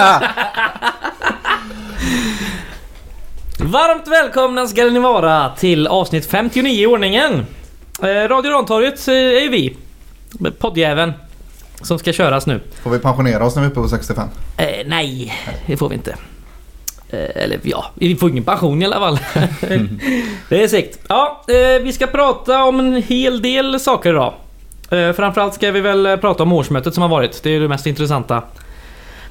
Varmt välkomna ska ni vara till avsnitt 59 i ordningen. Eh, Radio Rantorget eh, är ju vi. Poddjäveln. Som ska köras nu. Får vi pensionera oss när vi är uppe på 65? Eh, nej, det får vi inte. Eh, eller ja, vi får ingen pension i alla fall. det är säkert. Ja, eh, vi ska prata om en hel del saker idag. Eh, framförallt ska vi väl prata om årsmötet som har varit. Det är det mest intressanta.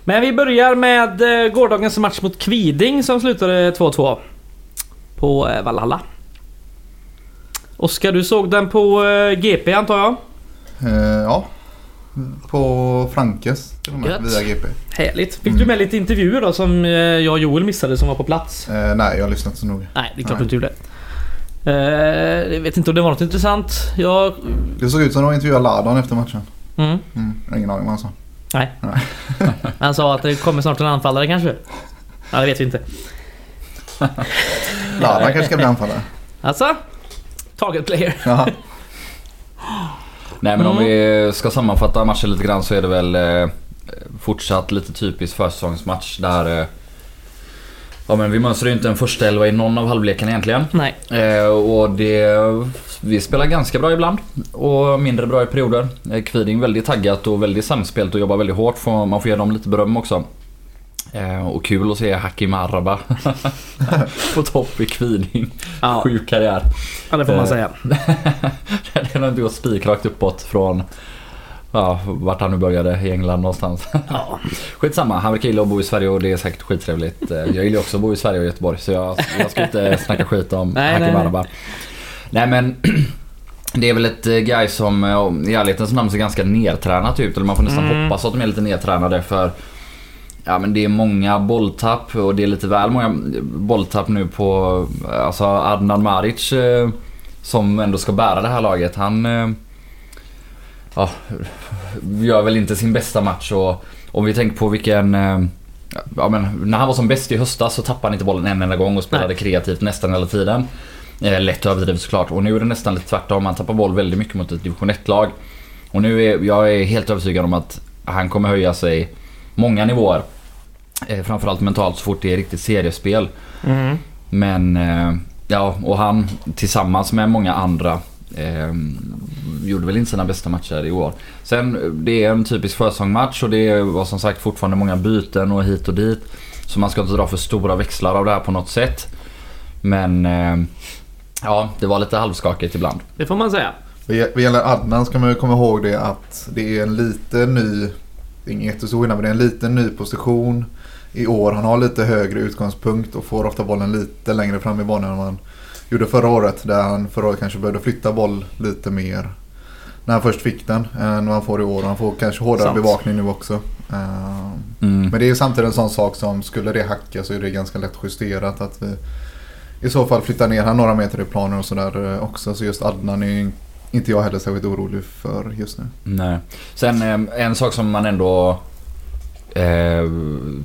Men vi börjar med eh, gårdagens match mot Kviding som slutade 2-2. På eh, Valhalla. Oskar, du såg den på eh, GP antar jag? Ja. På Frankes till och med, Gött. via GP. Härligt. Fick du med lite intervjuer då som jag och Joel missade som var på plats? Eh, nej, jag har lyssnat så noga. Nej, det är klart Nej. du inte gjorde. Eh, jag vet inte om det var något intressant. Jag... Det såg ut som de intervjuade Ladan efter matchen. Mm, Mm, ingen aning vad han sa. Nej. Nej. Han sa att det kommer snart en anfallare kanske? Ja, det vet vi inte. Ladan kanske ska bli anfallare. Alltså? Target player. Ja. Nej men om Mm. vi ska sammanfatta matchen lite grann så är det väl eh, fortsatt lite typisk försäsongsmatch där... Eh, ja men vi mönstrar ju inte en första elva i någon av halvlekarna egentligen. Nej. Eh, och det... Vi spelar ganska bra ibland och mindre bra i perioder. Eh, Kviding väldigt taggat och väldigt samspelt och jobbar väldigt hårt. Får, man får ge dem lite beröm också. Eh, och kul att se Hakim Araba på topp i Kviding. Ja, Sjuk karriär. ja det får man Eh, säga. Den har inte gått spikrakt uppåt från ja, vart han nu började i England någonstans. Ja. Skitsamma, han verkar gilla att bo i Sverige och det är säkert skittrevligt. Jag gillar också att bo i Sverige och Göteborg så jag, jag ska inte snacka skit om Hakim nej, nej. Men det är väl ett eh, guy som eh, i ärlighetens namn ser ganska nedtränat ut. Eller man får nästan Mm. hoppas att de är lite nedtränade för Ja men det är många bolltapp och det är lite väl många bolltapp nu på alltså Adnan Maric eh, som ändå ska bära det här laget. Han eh, ja, gör väl inte sin bästa match och om vi tänker på vilken eh, Ja, men när han var som bäst i höstas så tappade han inte bollen en enda gång och spelade Nej. kreativt nästan hela tiden. Eh, lätt överdrivet såklart. Och nu är det nästan lite tvärtom. Han tappar boll väldigt mycket mot ett division 1-lag. Och nu är jag är helt övertygad om att han kommer höja sig många nivåer. Eh, framförallt mentalt så fort det är riktigt seriespel. Mm. Men eh, ja, och han tillsammans med många andra eh, gjorde väl inte sina bästa matcher i år. Sen det är en typisk försäsongsmatch och det var som sagt fortfarande många byten och hit och dit. Så man ska inte dra för stora växlar av det här på något sätt. Men eh, ja, det var lite halvskakigt ibland. Det får man säga. Vad gäller Adnan ska man ju komma ihåg det att det är en lite ny, ingen jättestor skillnad, men det är en liten ny position i år. Han har lite högre utgångspunkt och får ofta bollen lite längre fram i banan än vad han gjorde förra året. Där han förra året kanske behövde flytta boll lite mer när han först fick den än vad han får i år. Han får kanske hårdare Sant. bevakning nu också. Mm. Men det är ju samtidigt en sån sak som skulle det hacka så är det ganska lätt justerat att vi i så fall flyttar ner han några meter i planen och sådär eh, också. Så just Adnan är inte jag heller särskilt orolig för just nu. Nej. Sen eh, en sak som man ändå eh,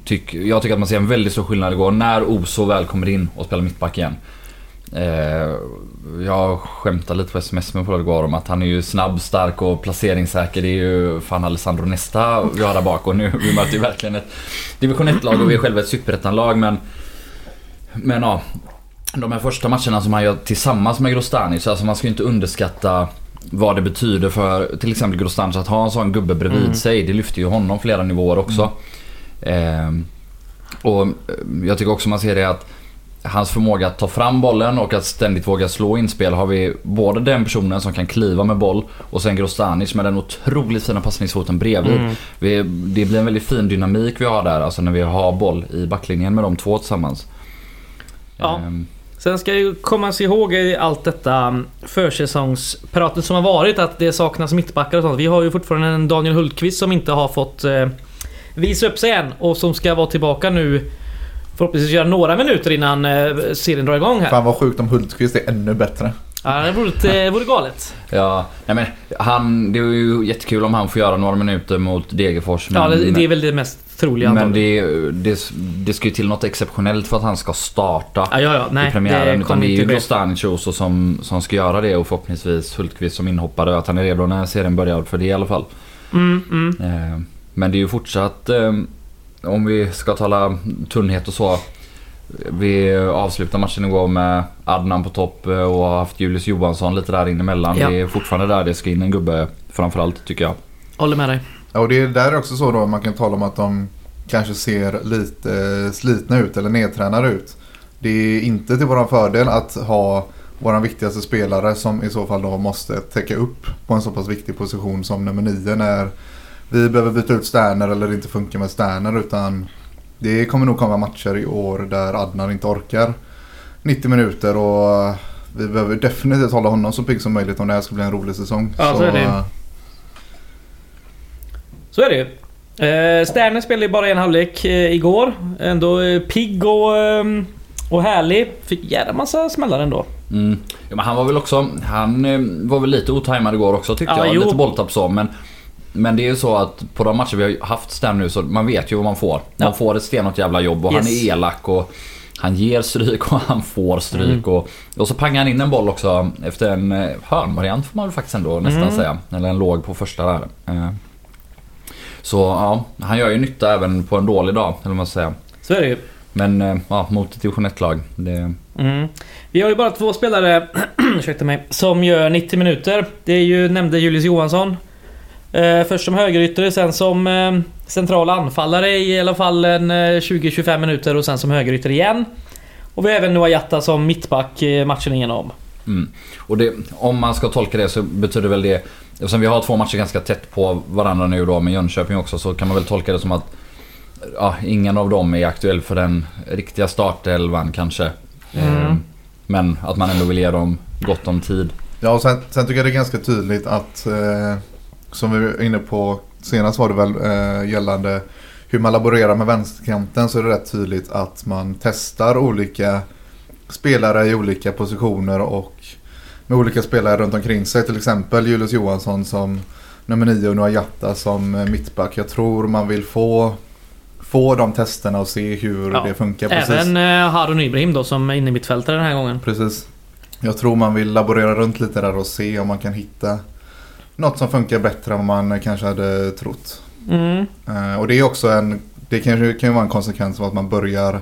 tyck, Jag tycker att man ser en väldigt stor skillnad igår när Oso väl kommer in och spelar mittback igen. Eh, jag skämtade lite på sms med Paul igår om att han är ju snabb, stark och placeringssäker. Det är ju fan Alessandro Nesta vi har där bak och nu vi möter ju verkligen ett division 1-lag och vi är själva ett superettan-lag men Men ja de här första matcherna som han gör tillsammans med Grostanic, alltså man ska ju inte underskatta vad det betyder för till exempel Grostanic att ha en sån gubbe bredvid Mm. sig. Det lyfter ju honom flera nivåer också. Ehm, och eh, jag tycker också man ser det att hans förmåga att ta fram bollen och att ständigt våga slå inspel har vi både den personen som kan kliva med boll och sen Grostanic med den otroligt fina passningsfoten bredvid. Mm. Vi, det blir en väldigt fin dynamik vi har där, alltså när vi har boll i backlinjen med de två tillsammans. Ja. Ehm, Sen ska ju komma sig ihåg i allt detta mm, försäsongspratet som har varit att det saknas mittbackar och sånt. Vi har ju fortfarande en Daniel Hultqvist som inte har fått eh, visa upp sig än och som ska vara tillbaka nu Förhoppningsvis göra några minuter innan eh, serien drar igång här. Fan vad sjukt om Hultqvist är ännu bättre. Ja, det vore, det vore galet. Ja, nej men han, det är ju jättekul om han får göra några minuter mot Degerfors. Men, Ja, det, det är väl det mest troliga men det, det, det ska ju till något exceptionellt för att han ska starta Ja, ja, ja. Nej, i premiären. det Utan det är ju. Grostanic också som, som ska göra det och förhoppningsvis Hultqvist som inhoppare. Att han är redo när serien börjar för det i alla fall. Mm, mm. Eh, Men det är ju fortsatt... eh, om vi ska tala tunnhet och så. Vi avslutar matchen igår med Adnan på topp eh, och har haft Julius Johansson lite där inemellan. Ja. Det är fortfarande där det ska in en gubbe framförallt tycker jag. Håller med dig. Ja, och det är där också så då man kan tala om att de kanske ser lite slitna ut eller nedtränade ut. Det är inte till våran fördel att ha våran viktigaste spelare som i så fall då måste täcka upp på en så pass viktig position som nummer nio när vi behöver byta ut Sterner eller det inte funkar med Sterner utan det kommer nog komma matcher i år där Adnan inte orkar 90 minuter och vi behöver definitivt hålla honom så pigg som möjligt om det här ska bli en rolig säsong. Ja, så är det. Så är det ju. Eh, Sterner spelade ju bara en halvlek eh, igår. Ändå eh, pigg och, eh, och härlig. Fick jävla massa smällar ändå. Mm. Ja, men han var väl också, han eh, var väl lite otajmad igår också tyckte Ja, jag. jo. Lite bolltapp så men men det är ju så att på de matcher vi har haft Stam nu så man vet ju vad man får. Man Ja. får ett stenhårt jävla jobb och han Yes. är elak och han ger stryk och han får stryk. Mm. Och, och så pangar han in en boll också efter en eh, hörnvariant får man väl faktiskt ändå nästan Mm. säga. Eller en låg på första där. Eh, Så ja, han gör ju nytta även på en dålig dag, eller vad man säga. Så är det ju. Men eh, ja, mot ett division 1-lag. Det... Mm. Vi har ju bara två spelare, ursäkta mig, som gör 90 minuter. Det är ju, nämnde Julius Johansson. Eh, först som högerytter, sen som eh, central anfallare i alla fall en eh, 20-25 minuter och sen som högerytter igen. Och vi har även Noah Jatta som mittback matchen igenom. Mm. Och det, om man ska tolka det så betyder väl det... Eftersom vi har två matcher ganska tätt på varandra nu då med Jönköping också så kan man väl tolka det som att ja, ingen av dem är aktuell för den riktiga startelvan kanske. Mm. Eh, Men att man ändå vill ge dem gott om tid. Ja, och sen, sen tycker jag det är ganska tydligt att eh, som vi var inne på senast var det väl eh, gällande hur man laborerar med vänsterkanten så är det rätt tydligt att man testar olika spelare i olika positioner och med olika spelare runt omkring sig. Till exempel Julius Johansson som nummer nio och Noah Jatta som eh, mittback. Jag tror man vill få, få de testerna och se hur Ja, det funkar. Precis. Även eh, Harun Ibrahim då som är inne i mittfältare den här gången. Precis. Jag tror man vill laborera runt lite där och se om man kan hitta något som funkar bättre än vad man kanske hade trott. Mm. Eh, och det är också en, det kanske kan ju vara en konsekvens av att man börjar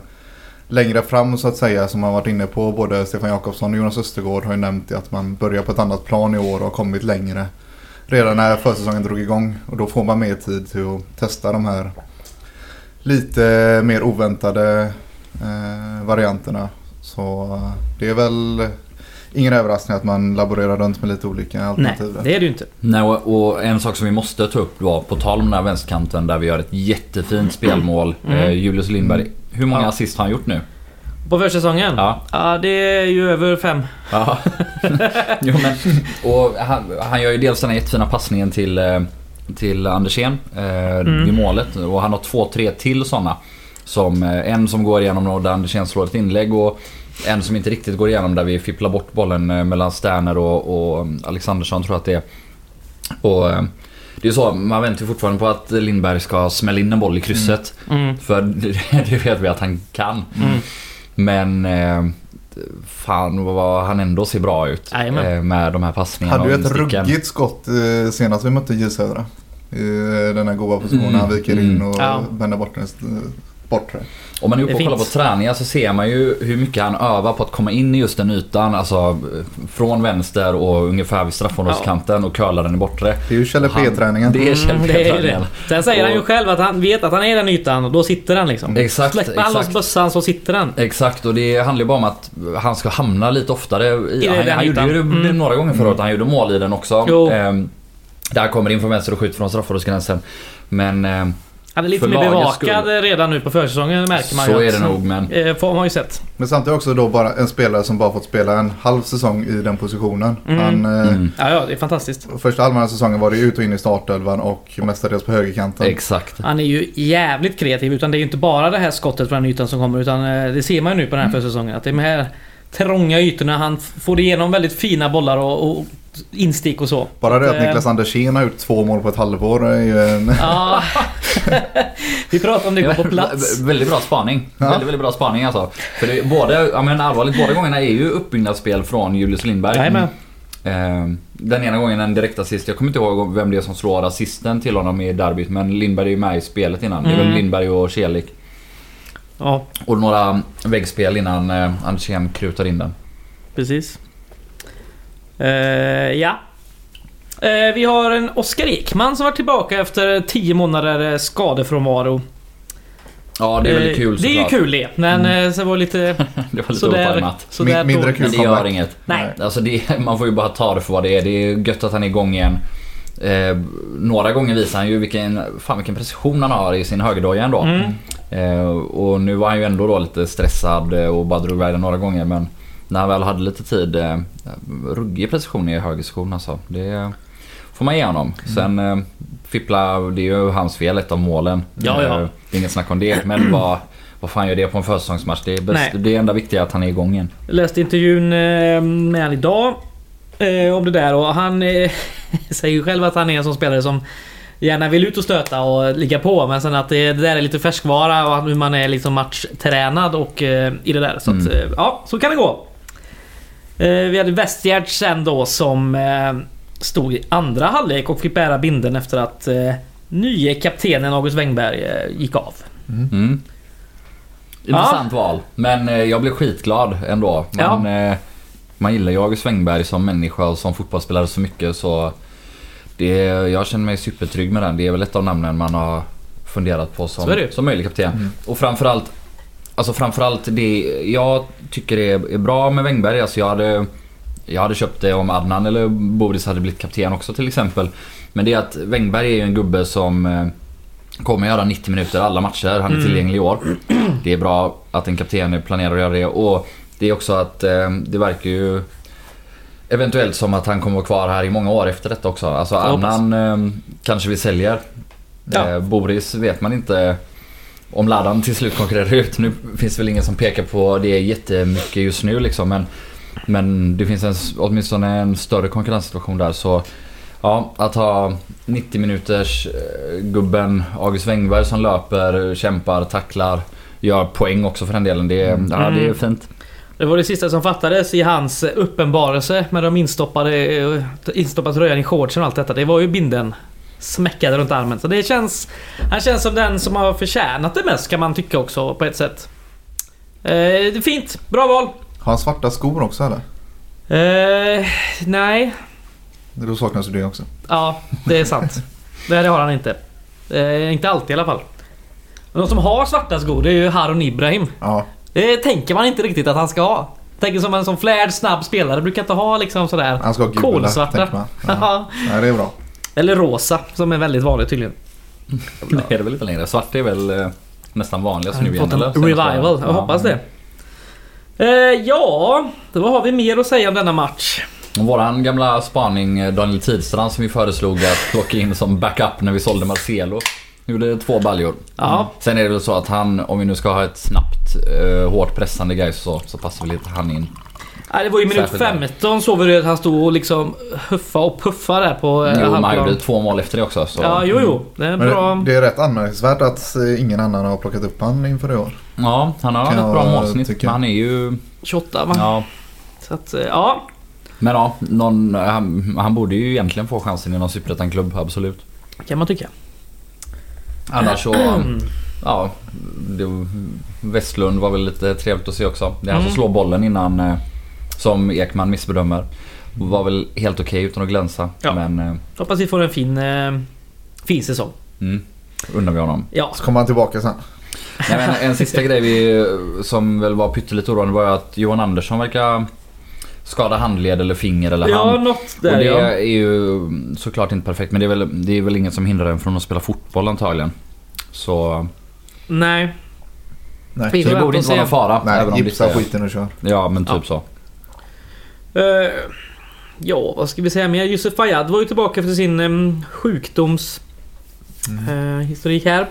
längre fram så att säga som man varit inne på. Både Stefan Jakobsson och Jonas Östergård har ju nämnt att man börjar på ett annat plan i år och har kommit längre. Redan när försäsongen drog igång och då får man mer tid till att testa de här lite mer oväntade eh, varianterna. Så eh, det är väl ingen överraskning att man laborerar runt med lite olika Nej, alternativ. där. det är det ju inte. Nej, och, och en sak som vi måste ta upp då, på tal om den här vänsterkanten där vi gör ett jättefint spelmål. Mm. Eh, Julius Lindberg. Hur många Ja. assist har han gjort nu? På försäsongen? Ja. Ja, det är ju över fem. Ja. jo, men, och han, han gör ju dels den här jättefina passningen till, eh, till Andersén eh, Mm. vid målet. Och han har två, tre till sådana. Som, eh, en som går igenom och där Andersén slår ett inlägg och en som inte riktigt går igenom där vi fipplar bort bollen eh, mellan Sterner och, och Alexandersson tror jag att det är. Och, det är så, man väntar ju fortfarande på att Lindberg ska smälla in en boll i krysset. Mm. För det, vet vi att han kan. Mm. Men eh, fan vad han ändå ser bra ut. Eh, med de här passningarna Hade ju ett insticken. ruggigt skott eh, senast vi mötte J Södra. I den här goda positionen. Mm, Han viker in mm. och Ja. vänder bort den bortre. Om man är uppe och kollar på träningar så ser man ju hur mycket han övar på att komma in i just den ytan. Alltså eh, från vänster och ungefär vid straffområdeskanten och curla den i bortre. Det är ju Kjelle Han- P-träningen. Det är Kjell Mm, det är ju P-träningen. det. Sen säger han ju Och- själv att han vet att han är i den ytan och då sitter han liksom. Exakt, Släpper han loss bössan så sitter den. Exakt och det handlar ju bara om att han ska hamna lite oftare i, I han, han gjorde ju det. Mm. några gånger förra året. Han gjorde mål i den också. Jo. Ehm, där han kommer in från vänster och skjuter från straffområdesgränsen. Men ehm, Han är lite mer bevakad skull. redan nu på försäsongen märker man så ju. är att- det nog men... Eh, Får man ju sett. Men samtidigt också då bara en spelare som bara fått spela en halv säsong i den positionen. Mm. Han, eh, Mm, Ja, ja, det är fantastiskt. Första halvan av säsongen var det ut och in i startelvan och mestadels på högerkanten. exakt. Han är ju jävligt kreativ. Utan det är ju inte bara det här skottet från den ytan som kommer. Utan eh, det ser man ju nu på den här försäsongen. Att det är de här trånga ytorna. Han får igenom väldigt fina bollar och, och instick och så. Bara det att eh, Niklas Andersén har gjort två mål på ett halvår är ju en... Ja. Vi pratar om det går på plats. Vä- väldigt bra spaning. Ja. Väldigt, väldigt bra spaning alltså. För det, är både, ja men allvarligt, båda gångerna är ju uppbyggnadsspel från Julius Lindberg. Jajamän. Eh, den ena gången en direktassist, jag kommer inte ihåg vem det är som slår assisten till honom i derbyt men Lindberg är ju med i spelet innan. Det är väl Mm. Lindberg och Celik. Ja, Och några väggspel innan eh, Andersén krutar in den. precis. Eh, ja. Eh, vi har en Oskar Ekman som var tillbaka efter 10 månader eh, skadefrånvaro. Ja det är väldigt kul Eh, Det är ju såklart. kul det, men eh, så var lite Det var lite sådär... otajmat. sådär Min- mindre kul. Men det gör inget. Nej. Alltså det, man får ju bara ta det för vad det är. Det är gött att han är igång igen. Eh, några gånger visar han ju vilken, fan vilken precision han har i sin högerdoja ändå. Mm. Eh, och nu var han ju ändå då lite stressad eh, och bara drog iväg den några gånger men när han väl hade lite tid, eh, ruggig precision i högersektion alltså. Det får man ge honom. Sen eh, Fippla, det är ju hans fel, ett av målen. Ja, ja. Det är inget snack om det. Men vad, vad fan gör det på en försäsongsmatch? Det är bäst, Nej. det enda viktiga är att han är igång igen. Jag läste intervjun med han idag. Om det där och han säger ju själv att han är en sån spelare som gärna vill ut och stöta och ligga på. Men sen att det, det där är lite färskvara och hur man är liksom matchtränad och eh, i det där. Så att, Mm. eh, ja, så kan det gå. Eh, vi hade Westgård sen då som eh, stod i andra halvlek och fick bära binden efter att eh, nye kaptenen August Wengberg eh, gick av. Mm. Intressant val. Men eh, jag blev skitglad ändå. Man, eh, man gillar ju August Wengberg som människa och som fotbollsspelare så mycket så det, jag känner mig supertrygg med den. Det är väl ett av namnen man har funderat på som, är det som möjlig kapten. Mm. Och framförallt Alltså framförallt det jag tycker är, är bra med Wengberg. Alltså jag hade, jag hade köpt det om Adnan eller Boris hade blivit kapten också till exempel. Men det är att Wengberg är ju en gubbe som eh, kommer göra 90 minuter alla matcher. Han är Mm. tillgänglig i år. Det är bra att en kapten planerar att göra det. Och det är också att eh, det verkar ju eventuellt som att han kommer vara kvar här i många år efter detta också. Alltså. Adnan eh, kanske vi säljer. Ja. Eh, Boris vet man inte om Ladan till slut konkurrerar ut. Nu finns väl ingen som pekar på det jättemycket just nu liksom. Men, men det finns en, åtminstone en större konkurrenssituation där. Så ja, att ha 90 minuters eh, gubben August Wengberg som löper, kämpar, tacklar. Gör poäng också för den delen. Det, är- ja, det är Mm. fint. Det var det sista som fattades i hans uppenbarelse med de instoppade, eh, instoppade tröjan i shortsen och allt detta. Det var ju binden smäckade runt armen. Så det känns... Han känns som den som har förtjänat det mest kan man tycka också på ett sätt. Eh, fint. Bra val. Har han svarta skor också eller? Eh, nej. Då saknas det också. Ja, det är sant. det, det har han inte. Eh, inte alltid i alla fall. Men de som har svarta skor det är ju Harun Ibrahim. Ja, Det tänker man inte riktigt att han ska ha. Tänker som en sån flärd, snabb spelare brukar inte ha liksom sådär han ska ha gula kolsvarta. tänker man. Ja. Ja. Nej, det är bra. Eller rosa som är väldigt vanligt tydligen. Det är det väl lite längre. Svart är väl eh, nästan vanligast nu igen eller? Revival. Jag hoppas det. Eh, ja, då har vi mer att säga om denna match. Våran gamla spaning eh, Daniel Tidstrand som vi föreslog att plocka in som backup när vi sålde Marcelo. Gjorde två baljor. Ja, Sen är det väl så att han, om vi nu ska ha ett snabbt, eh, hårt pressande guys så, så passar väl lite han in. Nej, det var ju minut Särskilt där. 15 såg vi det att han stod och liksom huffa och puffa där på eh, Jo, man halvplan. gjorde två mål efter det också. Så. Ja, jo, jo. Det är Men bra. det, det är rätt anmärkningsvärt att eh, ingen annan har plockat upp han inför i år. Ja, han har Kan ett bra jag målsnitt. tycka. Men han är ju... 28 va? Ja. Så att, eh, ja. Men ja, någon, han, han borde ju egentligen få chansen i någon superettan-klubb, absolut. Kan man tycka. Annars så... Mm. Ja, det, Westlund var väl lite trevligt att se också. Det är han som Mm. slår bollen innan eh, som Ekman missbedömer. Var väl helt okej utan att glänsa. Ja. Men eh, Hoppas vi får en fin, eh, fin säsong. mm, undrar vi honom. Ja. Så kommer han tillbaka sen. Nej, men en sista grej vi, som väl var pyttelite oroande var att Johan Andersson verkar skada handled eller finger eller Ja, hand. något Och där det ja. är ju såklart inte perfekt men det är, väl, det är väl inget som hindrar en från att spela fotboll antagligen. Så Nej. Nej. Vi så det borde och inte vara någon fara. Nej, även om det gipsa inte är- skiten och kör. Ja men typ Ja. så. Eh, ja, vad ska vi säga mer? Yusuf Fayad var ju tillbaka efter sin um, sjukdoms Mm. eh, historik här.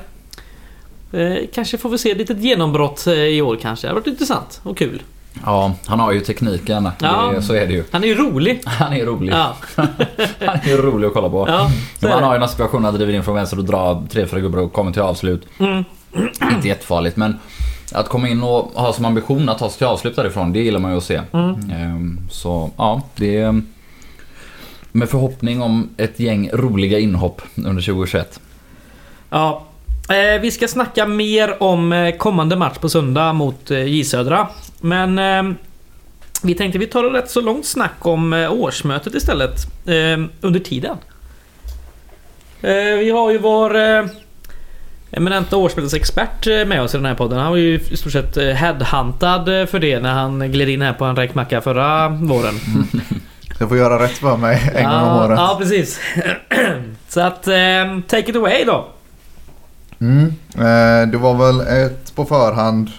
Eh, kanske får vi se ett litet genombrott i år kanske. Det har varit intressant och kul. Ja, han har ju tekniken. Ja. Det, så är det ju. Han är ju rolig. Han är rolig. Ja, Han är rolig att kolla på. ja. han har ju några situationer att driva in från vänster och dra tre, fyra gubbar och kommer till avslut. Mm. Inte jättefarligt men att komma in och ha som ambition att ta sig till avslut därifrån, det gillar man ju att se. Mm. Ehm, Så ja, det är med förhoppning om ett gäng roliga inhopp under 2021. Ja. Eh, vi ska snacka mer om eh, kommande match på söndag mot eh, J Södra. Men eh, vi tänkte vi tar rätt så långt snack om eh, årsmötet istället. Eh, under tiden. Eh, vi har ju vår eh, eminenta årsmötesexpert eh, med oss i den här podden. Han var ju i stort sett eh, headhuntad för det när han gled in här på en räkmacka förra våren. Jag får göra rätt för mig en gång om året. Ja, precis. Så att, eh, take it away då. Mm. Det var väl ett på förhand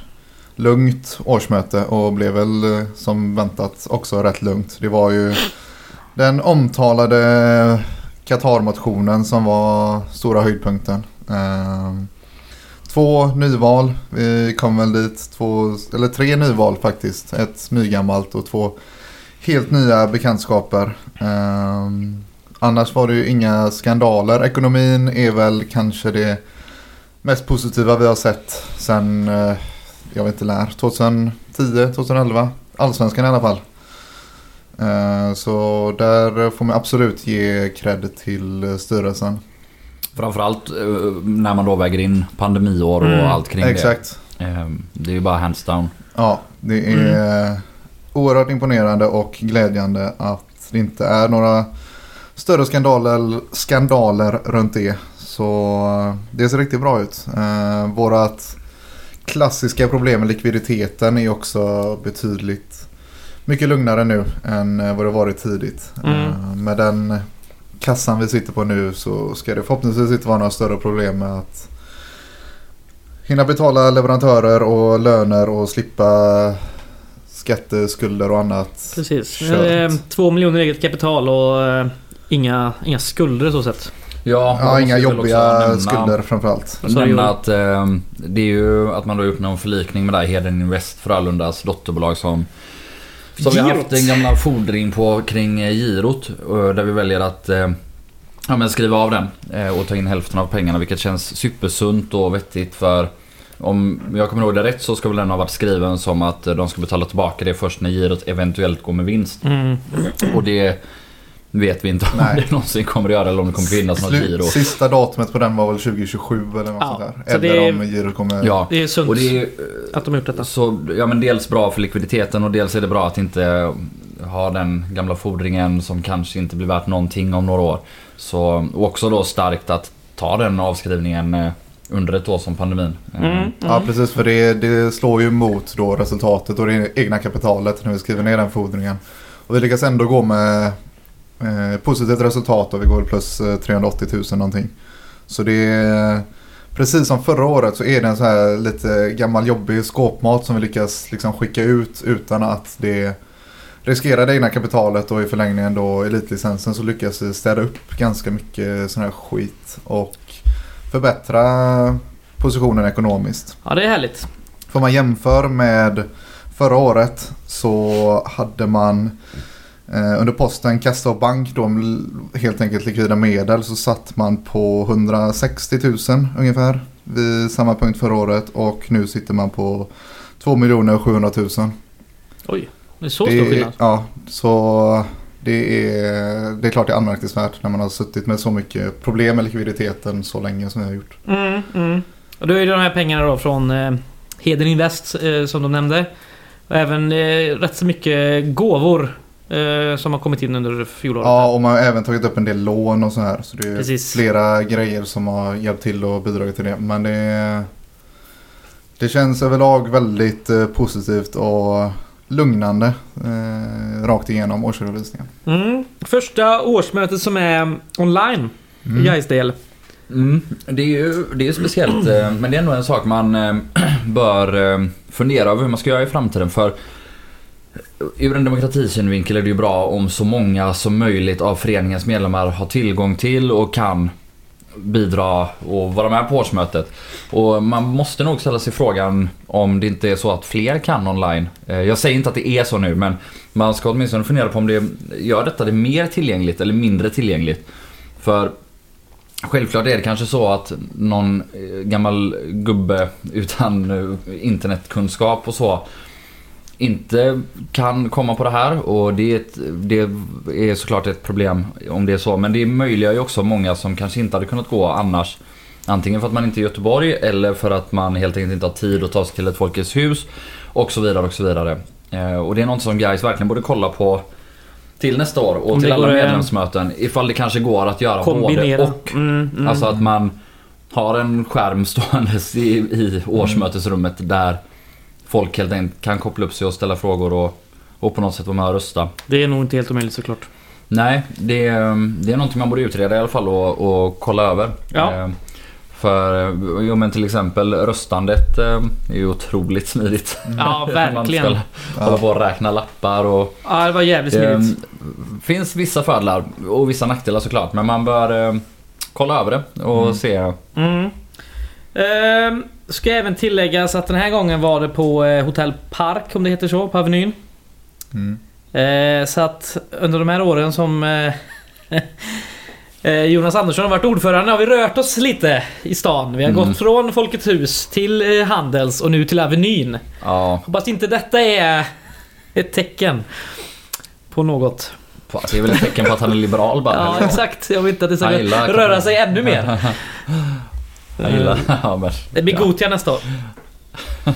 lugnt årsmöte och blev väl eh, som väntat också rätt lugnt. Det var ju den omtalade Qatar-motionen som var stora höjdpunkten. Ehm, två nyval, vi kom väl dit, två, eller tre nyval faktiskt. Ett nygammalt och två helt nya bekantskaper. Ehm, annars var det ju inga skandaler. Ekonomin är väl kanske det mest positiva vi har sett sen, eh, jag vet inte när, 2010, 2011. Allsvenskan i alla fall. Eh, Så där får man absolut ge cred till styrelsen. Framförallt eh, när man då väger in pandemiår och Mm, allt kring Exakt. det. Eh, Det är ju bara hands down. Ja, det är oerhört imponerande och glädjande att det inte är några större skandaler, skandaler runt det. Så det ser riktigt bra ut. Vårat klassiska problem med likviditeten är också betydligt mycket lugnare nu än eh, vad det varit tidigt. Mm. Eh, med den kassan vi sitter på nu så ska det förhoppningsvis inte vara några större problem med att hinna betala leverantörer och löner och slippa skatteskulder och annat. Precis. Kört. Två miljoner eget kapital och eh, inga, inga skulder så sett. Ja, Ja, inga jobbiga nämna- skulder framförallt. Nämna att eh, det är ju att man då har gjort någon förlikning med det här Heden Invest Frölundas dotterbolag som som vi har haft Girot. en gammal fordring på kring eh, girot. eh, Där vi väljer att eh, ja, men skriva av den eh, och ta in hälften av pengarna vilket känns supersunt och vettigt för om jag kommer ihåg det rätt så ska väl den ha varit skriven som att eh, de ska betala tillbaka det först när girot eventuellt går med vinst. Mm. Och det vet vi inte om Nej. det någonsin kommer att göra eller om det kommer finnas något giro. sista datumet på den var väl 2027 eller något Ja, sånt där. så Eller det- om girot kommer... Ja, Det är sunt och det är att de har gjort detta. Så, ja men dels bra för likviditeten och dels är det bra att inte ha den gamla fordringen som kanske inte blir värt någonting om några år. Så, och också då starkt att ta den avskrivningen eh, under ett år som pandemin. Eh, Mm. Ja precis för det, det slår ju mot då resultatet och det egna kapitalet när vi skriver ner den fordringen. Och vi lyckas ändå gå med eh, positivt resultat och vi går plus eh, 380 000 någonting. Så det är precis som förra året så är det en så här lite gammal jobbig skåpmat som vi lyckas liksom skicka ut utan att det riskerar det egna kapitalet och i förlängningen då elitlicensen så lyckas vi städa upp ganska mycket sån här skit och förbättra positionen ekonomiskt. Ja, det är härligt. Får man jämför med förra året så hade man eh, under posten kassa och bank då helt enkelt likvida medel så satt man på 160 000 ungefär vid samma punkt förra året och nu sitter man på 2 700 000. Oj, det är så Det stor är- skillnad. Ja, så det är, det är klart det är anmärkningsvärt när man har suttit med så mycket problem med likviditeten så länge som vi har gjort. Mm, mm. Och då är det de här pengarna då från eh, Heden Invest eh, som de nämnde. Och även eh, rätt så mycket gåvor eh, som har kommit in under fjolåret. Ja, och man har även tagit upp en del lån och så här. Så det är Precis. flera grejer som har hjälpt till och bidragit till det. Men det, det känns överlag väldigt eh, positivt och lugnande eh, rakt igenom årsredovisningen. Mm. Första årsmötet som är online i Mm. Gais del. Mm, det är ju det är speciellt eh, men det är ändå en sak man eh, bör eh, fundera över hur man ska göra i framtiden för Ur en demokratisynvinkel är det ju bra om så många som möjligt av föreningens medlemmar har tillgång till och kan bidra och vara med på årsmötet. Och man måste nog ställa sig frågan om det inte är så att fler kan online. Eh, jag säger inte att det är så nu men man ska åtminstone fundera på om det gör detta det mer tillgängligt eller mindre tillgängligt. För Självklart är det kanske så att någon eh, gammal gubbe utan eh, internetkunskap och så inte kan komma på det här och det är, ett, det är såklart ett problem om det är så. Men det möjliggör ju också många som kanske inte hade kunnat gå annars. Antingen för att man inte är i Göteborg eller för att man helt enkelt inte har tid att ta sig till ett Folkets hus. Och så vidare och så vidare. Eh, och det är något som guys verkligen borde kolla på till nästa år och till alla medlemsmöten. Ifall det kanske går att göra Kombinera. både och. Mm, mm. Alltså att man har en skärm ståendes i, i årsmötesrummet där folk helt enkelt kan koppla upp sig och ställa frågor och, och på något sätt vara med och rösta. Det är nog inte helt omöjligt såklart. Nej, det, är- det är någonting man borde utreda i alla fall och, och kolla över. Ja. Eh, För, eh, jo men till exempel röstandet eh, är ju otroligt smidigt. Ja, Man verkligen. ska hålla på och räkna lappar och... Ja, det var jävligt Det smidigt. finns vissa fördelar och vissa nackdelar såklart. Men man bör kolla över det och Mm. se. Mm. Ehm, ska även tilläggas att den här gången var det på eh, Hotell Park, om det heter så, på Avenyn. Mm. Eh, så att under de här åren som eh, eh, Jonas Andersson har varit ordförande har vi rört oss lite i stan. Vi har Mm. gått från Folkets hus till eh, Handels och nu till Avenyn. Ja, Hoppas inte detta är ett tecken på något. det är väl ett tecken på att han är liberal bara. Ja, exakt. Jag vill inte att det ska röra sig ännu mer. Jag gillar ja, men, Det blir Gothia nästa år.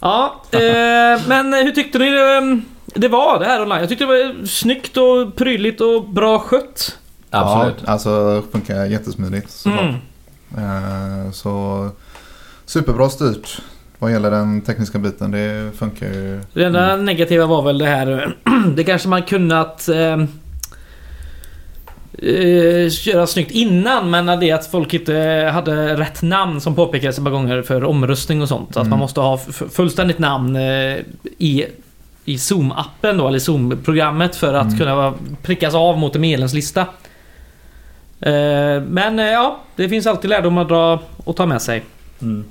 ja, eh, men hur tyckte ni det, det var det här online? Jag tyckte det var snyggt och prydligt och bra skött. Absolut. Ja, alltså funkar jättesmidigt såklart. Mm. Eh, Så superbra styrt vad gäller den tekniska biten. Det funkar ju. Det enda Mm. negativa var väl det här... det kanske man kunnat... Eh, eh, göra snyggt innan men det att folk inte hade rätt namn som påpekades ett par gånger för omröstning och sånt. Att Mm. man måste ha fullständigt namn eh, i, i Zoom-appen då, eller Zoom-programmet för att Mm. kunna prickas av mot en medlemslista. Eh, men eh, ja, det finns alltid lärdom att dra och ta med sig. Mm.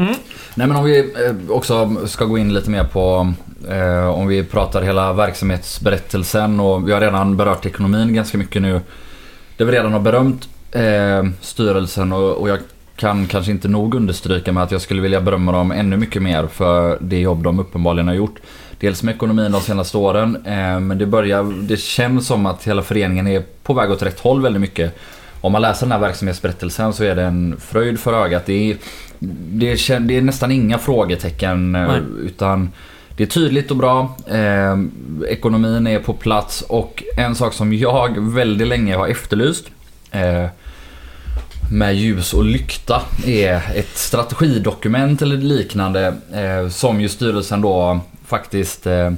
Mm. Nej men om vi eh, också ska gå in lite mer på eh, om vi pratar hela verksamhetsberättelsen och vi har redan berört ekonomin ganska mycket nu. Det vi redan har berömt eh, styrelsen och, och jag kan kanske inte nog understryka med att jag skulle vilja berömma dem ännu mycket mer för det jobb de uppenbarligen har gjort. Dels med ekonomin de senaste åren eh, men det börjar, det känns som att hela föreningen är på väg åt rätt håll väldigt mycket. Om man läser den här verksamhetsberättelsen så är det en fröjd för ögat. Det är, det kän- det är nästan inga frågetecken eh, Nej. utan det är tydligt och bra. Eh, ekonomin är på plats och en sak som jag väldigt länge har efterlyst eh, med ljus och lykta är ett strategidokument eller liknande eh, som ju styrelsen då faktiskt eh,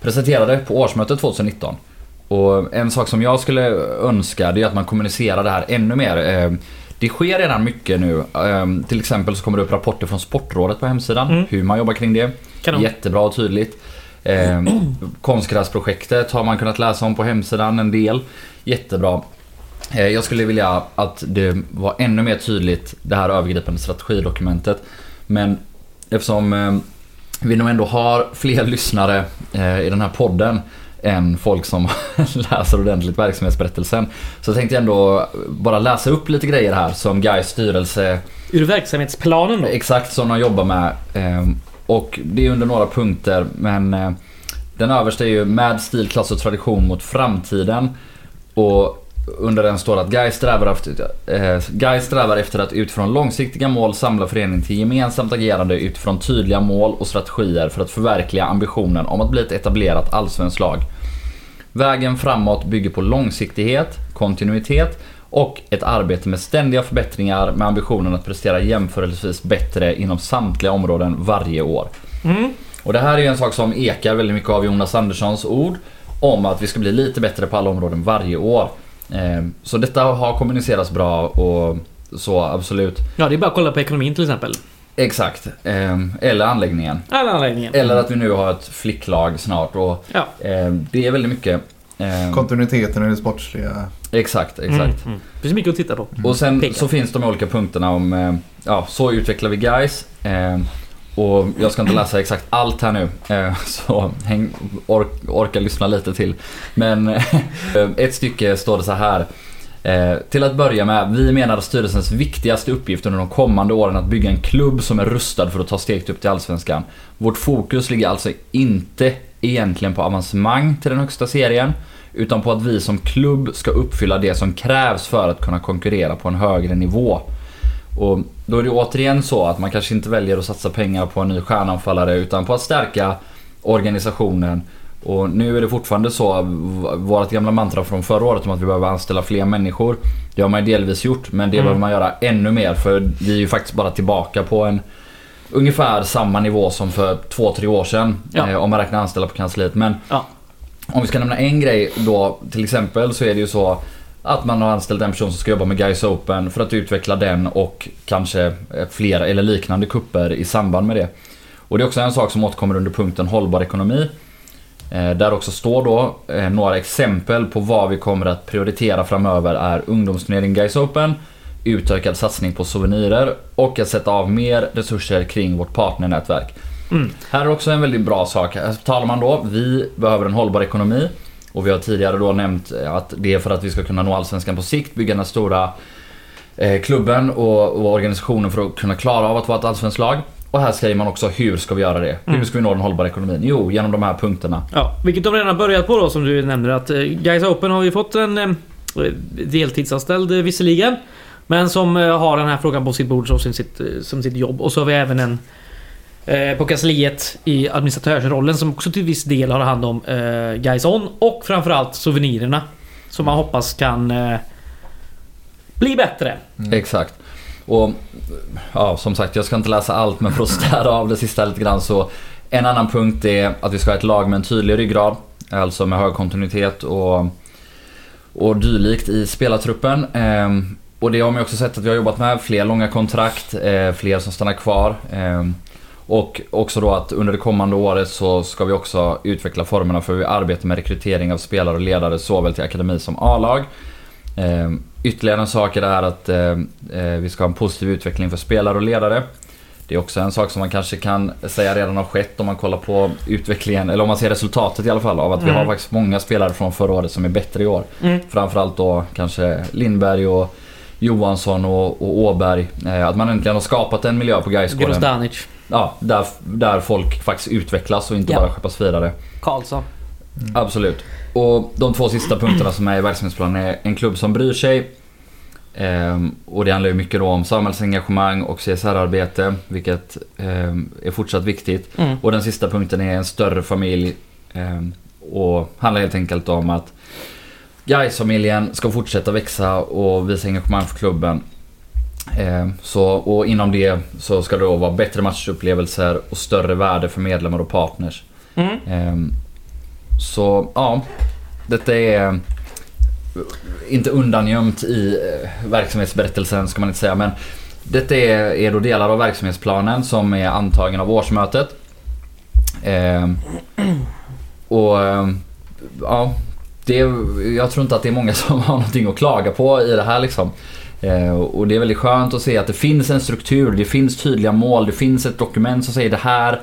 presenterade på årsmötet 2019. Och en sak som jag skulle önska det är att man kommunicerar det här ännu mer. Eh, Det sker redan mycket nu. Eh, Till exempel så kommer det upp rapporter från Sportrådet på hemsidan. Mm. Hur man jobbar kring det. Kanon. Jättebra och tydligt. Eh, konstgräsprojektet har man kunnat läsa om på hemsidan en del. Jättebra. Eh, jag skulle vilja att det var ännu mer tydligt det här övergripande strategidokumentet. Men eftersom eh, vi nog ändå har fler lyssnare eh, i den här podden än folk som läser ordentligt verksamhetsberättelsen. Så tänkte jag ändå bara läsa upp lite grejer här som Gais styrelse Ur verksamhetsplanen då? Exakt som de jobbar med. Ehm, Och det är under några punkter men eh, den översta är ju med stil, klass och tradition mot framtiden. Och under den står att Guy strävar, efter, eh, Guy strävar efter att utifrån långsiktiga mål samla föreningen till gemensamt agerande utifrån tydliga mål och strategier för att förverkliga ambitionen om att bli ett etablerat allsvenskt lag. Vägen framåt bygger på långsiktighet, kontinuitet och ett arbete med ständiga förbättringar med ambitionen att prestera jämförelsevis bättre inom samtliga områden varje år. Mm. Och det här är en sak som ekar väldigt mycket av Jonas Anderssons ord om att vi ska bli lite bättre på alla områden varje år. Eh, Så detta har kommunicerats bra och så absolut. Ja, det är bara att kolla på ekonomin till exempel. Exakt. Eh, Eller anläggningen. Alla anläggningen. Eller att vi nu har ett flicklag snart och Ja. eh, det är väldigt mycket. Kontinuiteten i det sportsliga. Exakt, exakt. Mm, mm. Det finns mycket att titta på. Och sen Peka. så finns de olika punkterna om, ja, så utvecklar vi guys. Och jag ska inte läsa exakt allt här nu, eh, så häng, ork, orka lyssna lite till. Men eh, ett stycke står det så här. Eh, till att börja med, vi menar att styrelsens viktigaste uppgift under de kommande åren är att bygga en klubb som är rustad för att ta steget upp till Allsvenskan. Vårt fokus ligger alltså inte egentligen på avancemang till den högsta serien, utan på att vi som klubb ska uppfylla det som krävs för att kunna konkurrera på en högre nivå. Och då är det återigen så att man kanske inte väljer att satsa pengar på en ny stjärnanfallare utan på att stärka organisationen. Och nu är det fortfarande så, vårt gamla mantra från förra året om att vi behöver anställa fler människor. Det har man ju delvis gjort, men det mm. behöver man göra ännu mer för vi är ju faktiskt bara tillbaka på en ungefär samma nivå som för två, tre år sedan. Ja. Eh, om man räknar anställda på kansliet. Men ja. om vi ska nämna en grej då, till exempel så är det ju så att man har anställt en person som ska jobba med Guys Open för att utveckla den och kanske eh, flera eller liknande kupper i samband med det. Och det är också en sak som återkommer under punkten hållbar ekonomi. Eh, där också står då eh, några exempel på vad vi kommer att prioritera framöver är ungdomsturnering Guys Open, utökad satsning på souvenirer och att sätta av mer resurser kring vårt partnernätverk. Mm. Här är också en väldigt bra sak. Här talar man då, vi behöver en hållbar ekonomi. Och vi har tidigare då nämnt att det är för att vi ska kunna nå Allsvenskan på sikt, bygga den stora eh, klubben och, och, organisationen för att kunna klara av att vara ett allsvenskt lag. Och här säger man också hur ska vi göra det? Mm. Hur ska vi nå den hållbara ekonomin? Jo, genom de här punkterna. Ja, vilket de redan har börjat på då som du nämnde att eh, Guys Open har vi fått en eh, deltidsanställd eh, visserligen. Men som har den här frågan på sitt bord som sitt, som sitt jobb. Och så har vi även en på kansliet i administratörsrollen som också till viss del har hand om eh, Guys On och framförallt souvenirerna. Som man hoppas kan eh, bli bättre. Mm. Exakt. Och ja, som sagt, jag ska inte läsa allt men för att städa av det sista lite grann så en annan punkt är att vi ska ha ett lag med en tydlig ryggrad. Alltså med hög kontinuitet och, och dylikt i spelartruppen. Ehm, och det har man också sett att vi har jobbat med. Fler långa kontrakt, eh, fler som stannar kvar. Ehm, och också då att under det kommande året så ska vi också utveckla formerna för hur vi arbetar med rekrytering av spelare och ledare såväl till akademi som A-lag. Eh, ytterligare en sak är det här att eh, eh, vi ska ha en positiv utveckling för spelare och ledare. Det är också en sak som man kanske kan säga redan har skett om man kollar på utvecklingen, eller om man ser resultatet i alla fall av att mm. vi har faktiskt många spelare från förra året som är bättre i år. Mm. Framförallt då kanske Lindberg och Johansson och, och Åberg. Eh, att man äntligen har skapat en miljö på Gaisgården. Grozdanic. Ja, där, där folk faktiskt utvecklas och inte ja. bara skeppas vidare. Karlsson. Mm. Absolut. Och de två sista punkterna som är i verksamhetsplanen är en klubb som bryr sig. Ehm, och det handlar ju mycket då om samhällsengagemang och CSR-arbete, vilket ehm, är fortsatt viktigt. Mm. Och den sista punkten är en större familj. Ehm, och handlar helt enkelt om att Gais-familjen ska fortsätta växa och visa engagemang för klubben. Så, och inom det så ska det då vara bättre matchupplevelser och större värde för medlemmar och partners. Mm. Så ja, detta är inte undangömt i eh, verksamhetsberättelsen ska man inte säga men detta är, är då delar av verksamhetsplanen som är antagen av årsmötet. Eh, och eh, ja, det, jag tror inte att det är många som har någonting att klaga på i det här liksom. Eh, och det är väldigt skönt att se att det finns en struktur, det finns tydliga mål, det finns ett dokument som säger det här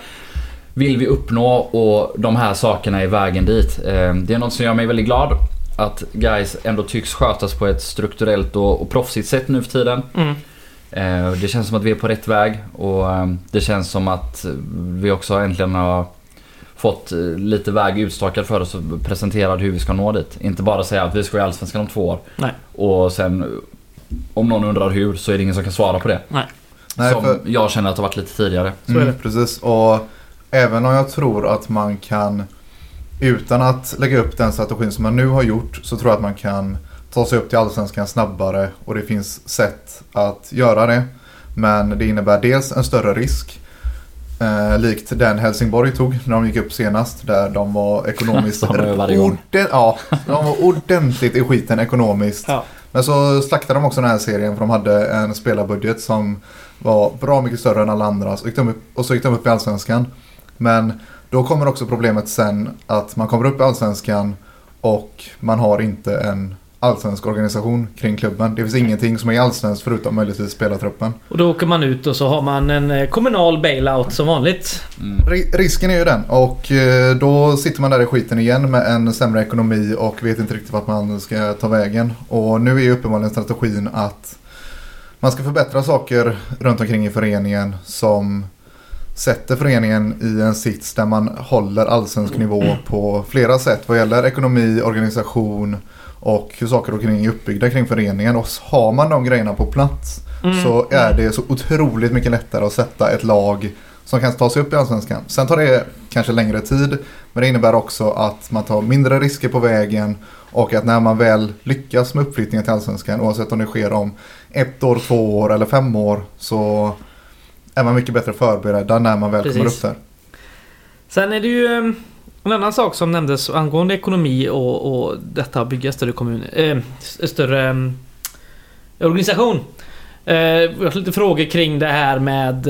vill vi uppnå och de här sakerna är vägen dit. Eh, det är något som gör mig väldigt glad. Att guys ändå tycks skötas på ett strukturellt och, och proffsigt sätt nu för tiden. Mm. Eh, det känns som att vi är på rätt väg och det känns som att vi också äntligen har fått lite väg utstakad för oss och presenterad hur vi ska nå dit. Inte bara säga att vi ska i Allsvenskan om två år. Nej. Och sen om någon undrar hur så är det ingen som kan svara på det. Nej. Som Nej, för... jag känner att det har varit lite tidigare. Så är det. Precis. Och Även om jag tror att man kan utan att lägga upp den strategin som man nu har gjort så tror jag att man kan ta sig upp till allsvenskan snabbare och det finns sätt att göra det. Men det innebär dels en större risk. Eh, likt den Helsingborg tog när de gick upp senast. Där de var ekonomiskt... orden, ja, de var ordentligt i skiten ekonomiskt. Ja. Men så slaktade de också den här serien för de hade en spelarbudget som var bra mycket större än alla andras. Och så gick de upp i allsvenskan. Men då kommer också problemet sen att man kommer upp i allsvenskan och man har inte en allsvensk organisation kring klubben. Det finns ingenting som är allsvenskt förutom möjligtvis spelartruppen. Och då åker man ut och så har man en eh, kommunal bailout som vanligt. Ri- Risken är ju den och eh, då sitter man där i skiten igen med en sämre ekonomi och vet inte riktigt vart man ska ta vägen. Och nu är ju uppenbarligen strategin att man ska förbättra saker runt omkring i föreningen som sätter föreningen i en sits där man håller allsvensk nivå på flera sätt vad gäller ekonomi, organisation och hur saker och ting är uppbyggda kring föreningen. Och har man de grejerna på plats Mm. så är det så otroligt mycket lättare att sätta ett lag som kan ta sig upp i Allsvenskan. Sen tar det kanske längre tid men det innebär också att man tar mindre risker på vägen och att när man väl lyckas med uppflyttningen till Allsvenskan oavsett om det sker om ett år, två år eller fem år så är man mycket bättre förberedda när man väl kommer Precis. upp där. Sen är det ju eh, en annan sak som nämndes angående ekonomi och, och detta att bygga större kommun, s- större eh, organisation. Eh, jag har lite frågor kring det här med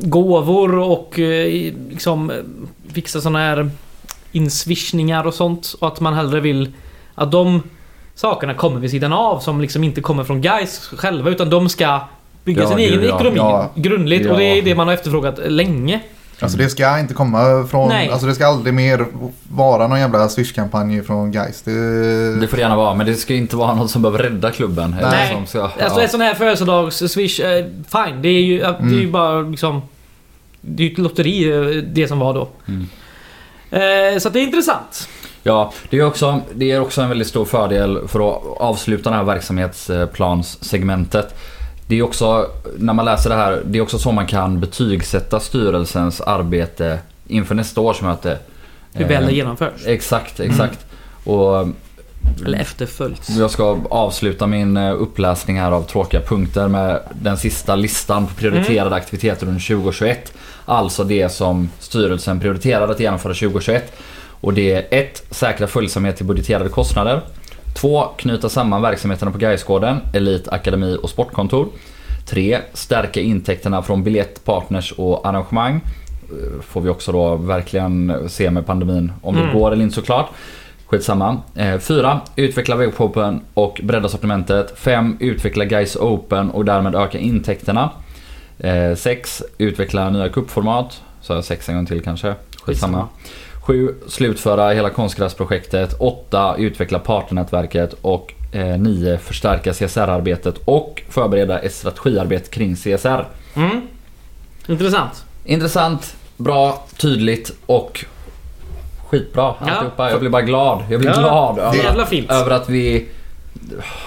gåvor och liksom fixa sådana här inswishningar och sånt. Och att man hellre vill att de sakerna kommer vid sidan av som liksom inte kommer från guys själva utan de ska bygga Ja, sin egen ja. ekonomi Ja. grundligt och det är det man har efterfrågat länge. Alltså det ska inte komma från, Nej. alltså det ska aldrig mer vara någon jävla Swish-kampanj från Gais. Det, Det får det gärna vara, men det ska inte vara något som behöver rädda klubben. eller Nej. Som ska, Alltså ja. en sån här födelsedags-swish, eh, fine. Det är ju, det är ju Mm. bara liksom... Det är ju ett lotteri eh, det som var då. Mm. Eh, så att det är intressant. Ja, det är, också, det är också en väldigt stor fördel för att avsluta det här verksamhetsplans-segmentet. Det är också, när man läser det här, det är också så man kan betygsätta styrelsens arbete inför nästa årsmöte. Hur väl det Eh, genomförs. Exakt, exakt. Och Eller efterföljs. jag ska avsluta min eh, uppläsning här av tråkiga punkter med den sista listan på prioriterade aktiviteter under 2021. Alltså det som styrelsen prioriterade att genomföra 2021. Och det är 1. Säkra följsamhet till budgeterade kostnader. 2. Knyta samman verksamheterna på Gaisgården, Elit, Akademi och Sportkontor. 3. Stärka intäkterna från biljett, partners och arrangemang. Eh, Får vi också då verkligen se med pandemin om det Mm. går eller inte såklart. Skitsamma. 4. Utveckla webbshoppen och bredda sortimentet. 5. Utveckla Guys Open och därmed öka intäkterna. 6. Utveckla nya kuppformat. Så jag 6 en gång till kanske. Skitsamma. 7. Slutföra hela konstgräsprojektet. 8. Utveckla partnernätverket. Och 9. Förstärka CSR-arbetet och förbereda ett strategiarbete kring CSR. Mm. Intressant. Intressant, bra, tydligt och skitbra Ja. alltihopa. Jag blir bara glad. Jag blir Ja, glad det är över, över att vi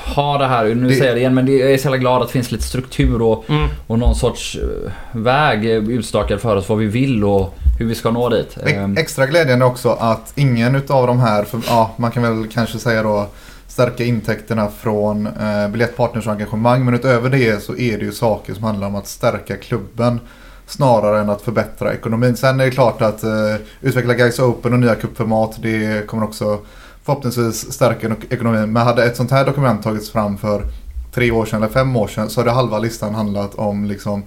har det här. Nu Det- säger jag det igen men det- jag är så jävla glad att det finns lite struktur och, Mm. och någon sorts eh, väg eh, utstakad för oss vad vi vill och hur vi ska nå dit. Ehm, Extra glädjande också att ingen utav de här, för, ja, man kan väl kanske säga då stärka intäkterna från eh, biljettpartners och engagemang. Men utöver det så är det ju saker som handlar om att stärka klubben snarare än att förbättra ekonomin. Sen är det klart att eh, utveckla Guys Open och nya cupformat det kommer också förhoppningsvis stärka ek- ekonomin. Men hade ett sånt här dokument tagits fram för tre år sedan eller fem år sedan så hade halva listan handlat om liksom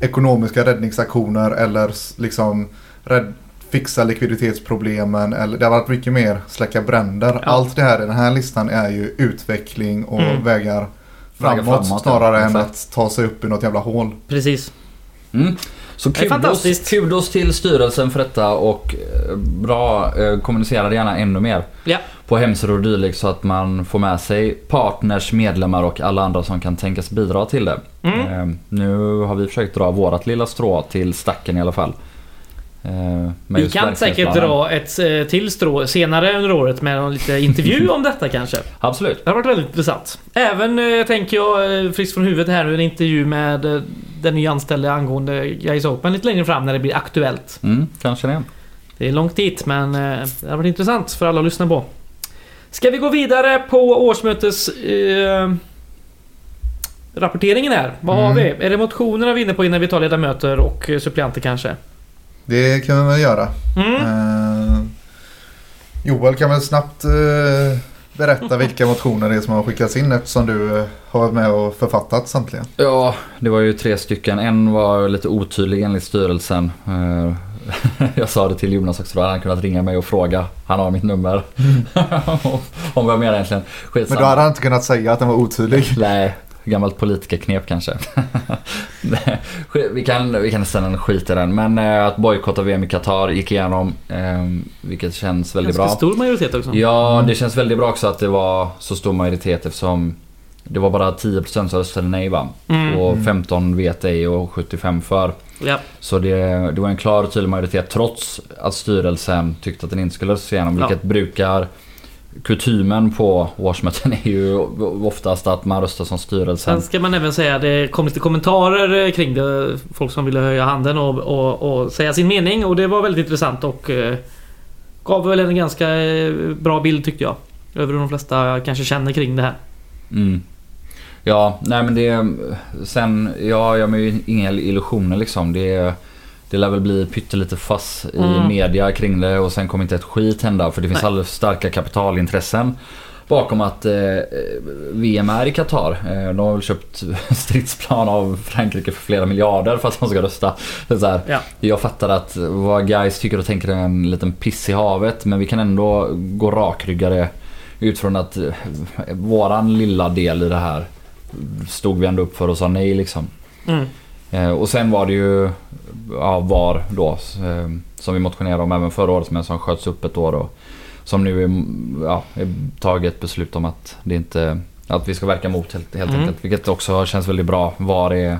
ekonomiska räddningsaktioner eller liksom rädd, fixa likviditetsproblemen. Eller, det har varit mycket mer släcka bränder. Ja. Allt det här i den här listan är ju utveckling och Mm. vägar framåt, Vägar framåt, snarare ja, än att ta sig upp i något jävla hål. Precis. Mm. Så Det är kudos, fantastiskt. kudos till styrelsen för detta och eh, bra, eh, kommunicera gärna ännu mer Ja. på hemsidor och dylikt så att man får med sig partners, medlemmar och alla andra som kan tänkas bidra till det. Mm. Eh, Nu har vi försökt dra vårat lilla strå till stacken i alla fall. Eh, Vi kan säkert dra ett eh, till strå senare under året med en lite intervju om detta kanske. Absolut. Det har varit väldigt intressant. Även eh, tänker jag friskt från huvudet här nu en intervju med den nyanställde angående Guys Open lite längre fram när det blir aktuellt. Mm, kanske det. Det är långt dit men det har varit intressant för alla att lyssna på. Ska vi gå vidare på årsmötes... Eh, rapporteringen här. Vad har Mm. vi? Är det motionerna vi är inne på innan vi tar ledamöter och suppleanter kanske? Det kan vi väl göra. Mm. Eh, Joel kan väl snabbt eh, berätta vilka motioner det är som har skickats in eftersom du eh, har varit med och författat samtliga. Ja, det var ju tre stycken. En var lite otydlig enligt styrelsen. Eh, jag sa det till Jonas också, då hade han kunnat ringa mig och fråga. Han har mitt nummer. Om vad jag menar egentligen. Men Skitsamma. då hade han inte kunnat säga att den var otydlig. Nej, gammalt politikerknep kanske. Vi, kan, vi kan nästan skita i den. Men eh, att bojkotta VM i Qatar gick igenom. Eh, vilket känns väldigt Ganska bra. stor majoritet också. Ja, det känns väldigt bra också att det var så stor majoritet eftersom det var bara 10% som röstade nej va? Mm. Och 15 vet ej och 75 för. Ja. Så det, det var en klar och tydlig majoritet trots att styrelsen tyckte att den inte skulle röstas igenom. Ja. Vilket brukar... Kutymen på årsmöten är ju oftast att man röstar som styrelsen. Sen ska man även säga att det kom lite kommentarer eh, kring det. Folk som ville höja handen och, och, och säga sin mening och det var väldigt intressant och eh, gav väl en ganska eh, bra bild tyckte jag. Över hur de flesta kanske känner kring det här. Mm. Ja, nej men det... Sen, ja, jag har ju inga illusioner liksom. Det, det lär väl bli pyttelite fass i Mm. media kring det och sen kommer inte ett skit hända för det finns Nej. alldeles starka kapitalintressen bakom att eh, VM är i Qatar. Eh, de har väl köpt stridsplan av Frankrike för flera miljarder för att de ska rösta. Så här, Ja. Jag fattar att vad guys tycker och tänker är en liten piss i havet men vi kan ändå gå rakryggade utifrån att eh, våran lilla del i det här stod vi ändå upp för och sa nej liksom. Mm. Eh, och sen var det ju ja, VAR då eh, som vi motionerade om även förra året men som sköts upp ett år och som nu är, ja, är tagit ett beslut om att det inte att vi ska verka mot helt, helt Mm. enkelt. Vilket också känns väldigt bra. VAR är,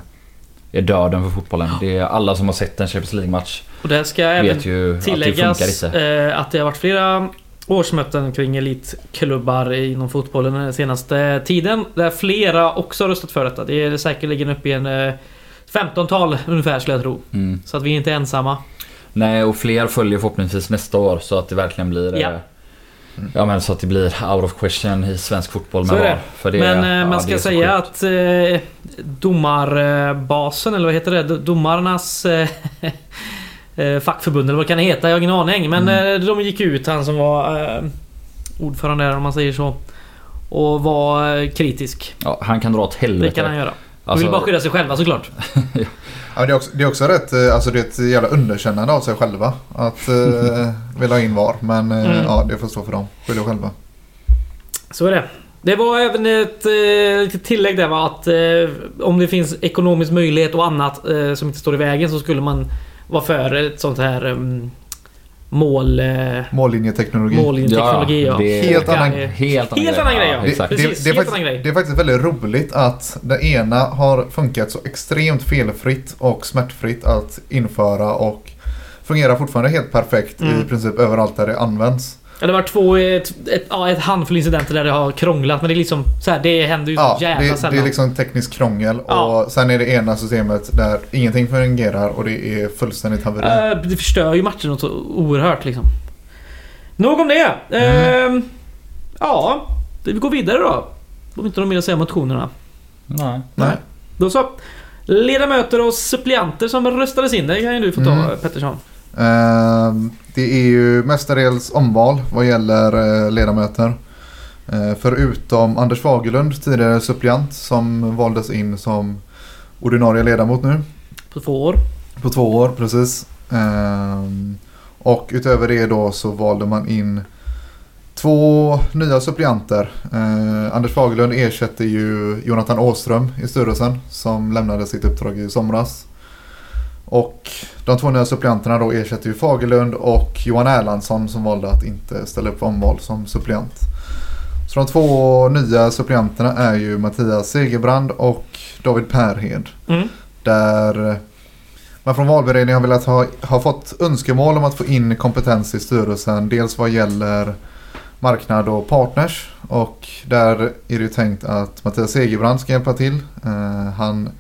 är döden för fotbollen. Det är alla som har sett en Champions League-match Och det ska vet ju att det tilläggas funkar inte. eh, att det har varit flera årsmöten kring elitklubbar inom fotbollen den senaste tiden. Där flera också har röstat för detta. Det är säkerligen uppe i en eh, 15-tal ungefär skulle jag tro. Mm. Så att vi är inte ensamma. Nej och fler följer förhoppningsvis nästa år så att det verkligen blir Ja. eh, Ja men så att det blir out of question i svensk fotboll med det. VAR. För det, Men eh, ja, man det ska säga sjukt. att eh, domarbasen, eller vad heter det? Domarnas fackförbund, eller vad kan det heta? Jag har ingen aning. Men Mm. de gick ut, han som var eh, ordförande där om man säger så. Och var kritisk. Ja, han kan dra åt Det helvete. kan han göra. De Alltså, vill bara skydda sig själva såklart. Ja, det, är också, det är också rätt, eh, alltså det är ett jävla underkännande av sig själva. Att eh, vilja ha in VAR. Men eh, Mm. ja, det får stå för dem. Skylla själva. Så är det. Det var även ett eh, litet tillägg där var att eh, om det finns ekonomisk möjlighet och annat eh, som inte står i vägen så skulle man vara för ett sånt här um, mål... Eh, Mållinjeteknologi. mållinjeteknologi. Ja, det är Helt annan- helt annan Helt grej. annan grej, ja. Det, det, det, är helt faktiskt, annan grej. det är faktiskt väldigt roligt att det ena har funkat så extremt felfritt och smärtfritt att införa och fungerar fortfarande helt perfekt Mm. i princip överallt där det används. Ja, det var två, ett, ett, ja, ett handfull incidenter där det har krånglat men det är liksom så här, det händer ju så Ja, jävla det, sällan. det är liksom tekniskt krångel Ja. och sen är det ena systemet där ingenting fungerar och det är fullständigt haveri. Eh, det förstör ju matchen något så oerhört liksom. Nog om det. Mm. Eh, ja, vi går vidare då. Om inte har mer att säga om motionerna. Nej. Nej. Då så. Ledamöter och suppleanter som röstades in. Det kan ju du få ta Mm. Pettersson. Ehm, Det är ju mestadels omval vad gäller eh, ledamöter. Eh, Förutom Anders Fagerlund, tidigare suppleant, som valdes in som ordinarie ledamot nu. På två år. På två år, precis. Ehm, Och utöver det då så valde man in två nya suppleanter. Eh, Anders Fagerlund ersätter ju Jonathan Åström i styrelsen som lämnade sitt uppdrag i somras. Och de två nya suppleanterna då ersätter ju Fagerlund och Johan Erlandsson som valde att inte ställa upp för omval som suppleant. Så de två nya suppleanterna är ju Mattias Segerbrand och David Perhed. Mm. Där man från valberedningen har velat ha, ha fått önskemål om att få in kompetens i styrelsen. Dels vad gäller marknad och partners. Och där är det ju tänkt att Mattias Segerbrand ska hjälpa till. Eh, han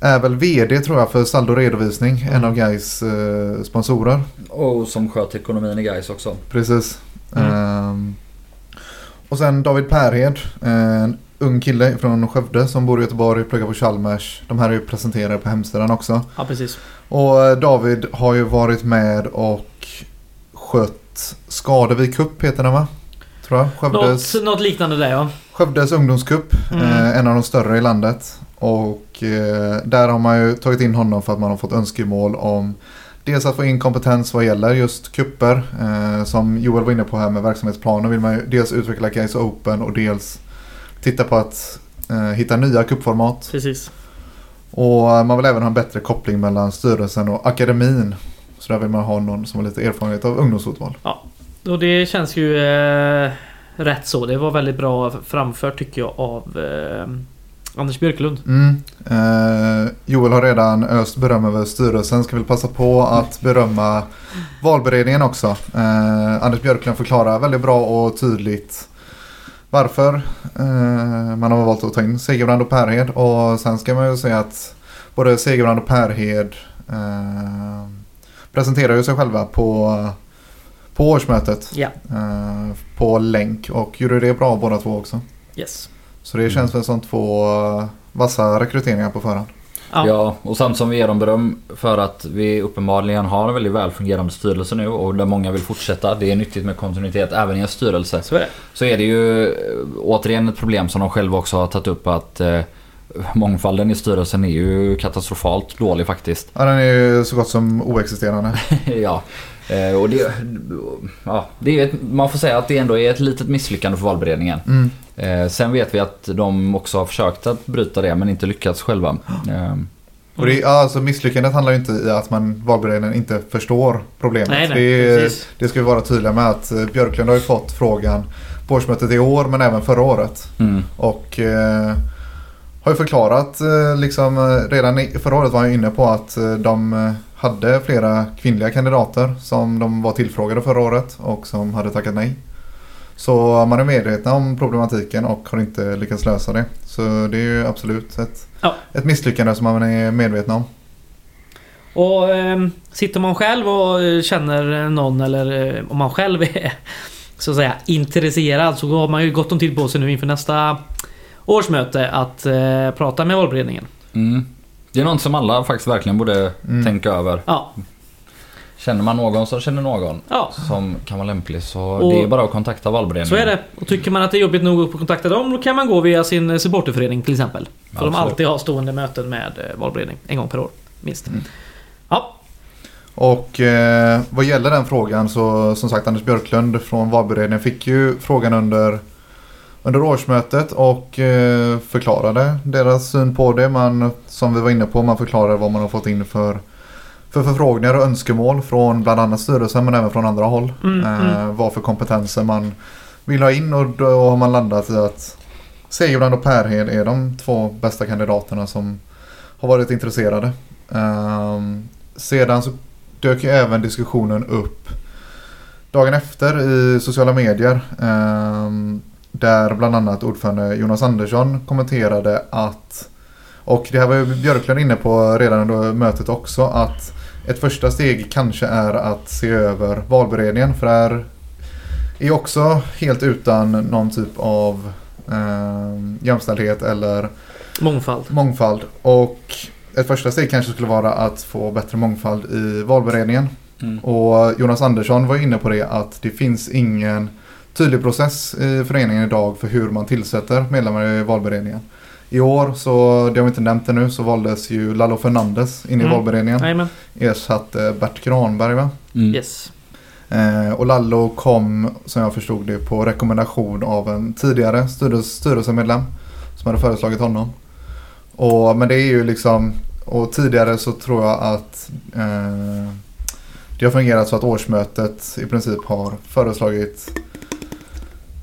är väl VD tror jag för Saldo Redovisning, en av Gais eh, sponsorer. Och som sköt ekonomin i guys också. Precis. Mm. Ehm, och sen David Perhed, en ung kille från Skövde som bor i Göteborg, pluggar på Chalmers. De här är ju presenterade på hemsidan också. Ja, precis. Och eh, David har ju varit med och skött Skadevik Cup heter den va? Tror jag. Skövdes, Något, något liknande där ja. Skövdes ungdomscup. Mm. Eh, en av de större i landet. Och eh, där har man ju tagit in honom för att man har fått önskemål om dels att få in kompetens vad gäller just kupper. Eh, som Joel var inne på här med verksamhetsplaner vill man ju dels utveckla Case Open och dels titta på att eh, hitta nya kuppformat. Precis. Och man vill även ha en bättre koppling mellan styrelsen och akademin. Så där vill man ha någon som har lite erfarenhet av ungdomsfotboll. Och det känns ju eh, rätt så. Det var väldigt bra framfört tycker jag av eh, Anders Björklund. Mm. Eh, Joel har redan öst beröm över styrelsen. Ska väl passa på att berömma valberedningen också. Eh, Anders Björklund förklarar väldigt bra och tydligt varför eh, man har valt att ta in Segerbrand och Perhed. Och sen ska man ju säga att både Segerbrand och Perhed eh, presenterar ju sig själva på, på årsmötet. Ja. Eh, på länk och gjorde det bra båda två också. Yes. Så det känns väl som två eh, vassa rekryteringar på förhand. Ja. Ja, och samt som vi ger dem beröm för att vi uppenbarligen har en väldigt väl fungerande styrelse nu och där många vill fortsätta. Det är nyttigt med kontinuitet även i en styrelse. Så är det. Så är det ju eh, återigen ett problem som de själva också har tagit upp att eh, mångfalden i styrelsen är ju katastrofalt dålig faktiskt. Ja, den är ju så gott som oexisterande. ja. Eh, och det, ja, det är ett, man får säga att det ändå är ett litet misslyckande för valberedningen. Mm. Eh, sen vet vi att de också har försökt att bryta det men inte lyckats själva. Eh, Och det, ja, alltså misslyckandet handlar ju inte i att man valberedningen inte förstår problemet. Nej, nej, det, det ska vi vara tydliga med att eh, Björklund har ju fått frågan på årsmötet i år men även förra året. mm. Och eh, har ju förklarat liksom redan i, förra året var han inne på att de hade flera kvinnliga kandidater som de var tillfrågade förra året och som hade tackat nej. Så man är medvetna om problematiken och har inte lyckats lösa det. Så det är ju absolut ett, Ja. ett misslyckande som man är medveten om. Och eh, sitter man själv och eh, känner någon eller eh, om man själv är så att säga intresserad så har man ju gott om tid på sig nu inför nästa årsmöte att eh, prata med valberedningen. Mm. Det är något som alla faktiskt verkligen borde Mm. tänka över. Ja, Känner man någon som känner någon ja. som kan vara lämplig så Och- det är bara att kontakta valberedningen. Så är det. Och tycker man att det är jobbigt nog att kontakta dem då kan man gå via sin supporterförening till exempel. För de Absolut. alltid har stående möten med eh, valberedning. En gång per år, minst. Mm. Ja, Och eh, vad gäller den frågan så som sagt Anders Björklund från valberedningen fick ju frågan under, under årsmötet och eh, förklarade deras syn på det. Man, som vi var inne på, man förklarade vad man har fått in för, för förfrågningar och önskemål från bland annat styrelsen men även från andra håll. Mm, eh, mm. Vad för kompetenser man vill ha in och då har man landat i att Segerbrand och Perhed är de två bästa kandidaterna som har varit intresserade. Ehm, sedan så dök ju även diskussionen upp dagen efter i sociala medier. ehm, där bland annat ordförande Jonas Andersson kommenterade att, och det här var ju Björklund inne på redan under mötet också, att ett första steg kanske är att se över valberedningen. För det här är också helt utan någon typ av ehm, jämställdhet eller mångfald. mångfald. Och ett första steg kanske skulle vara att få bättre mångfald i valberedningen. Mm. Och Jonas Andersson var inne på det att det finns ingen tydlig process i föreningen idag för hur man tillsätter medlemmar i valberedningen. I år, så det har vi inte nämnt ännu, så valdes ju Lalo Fernandes in i Mm. valberedningen. Ersatte Bert Granberg va? Mm. Yes. Eh, och Lallo kom, som jag förstod det, på rekommendation av en tidigare styrelse, styrelsemedlem som hade föreslagit honom. Och, men det är ju liksom, och tidigare så tror jag att eh, det har fungerat så att årsmötet i princip har föreslagit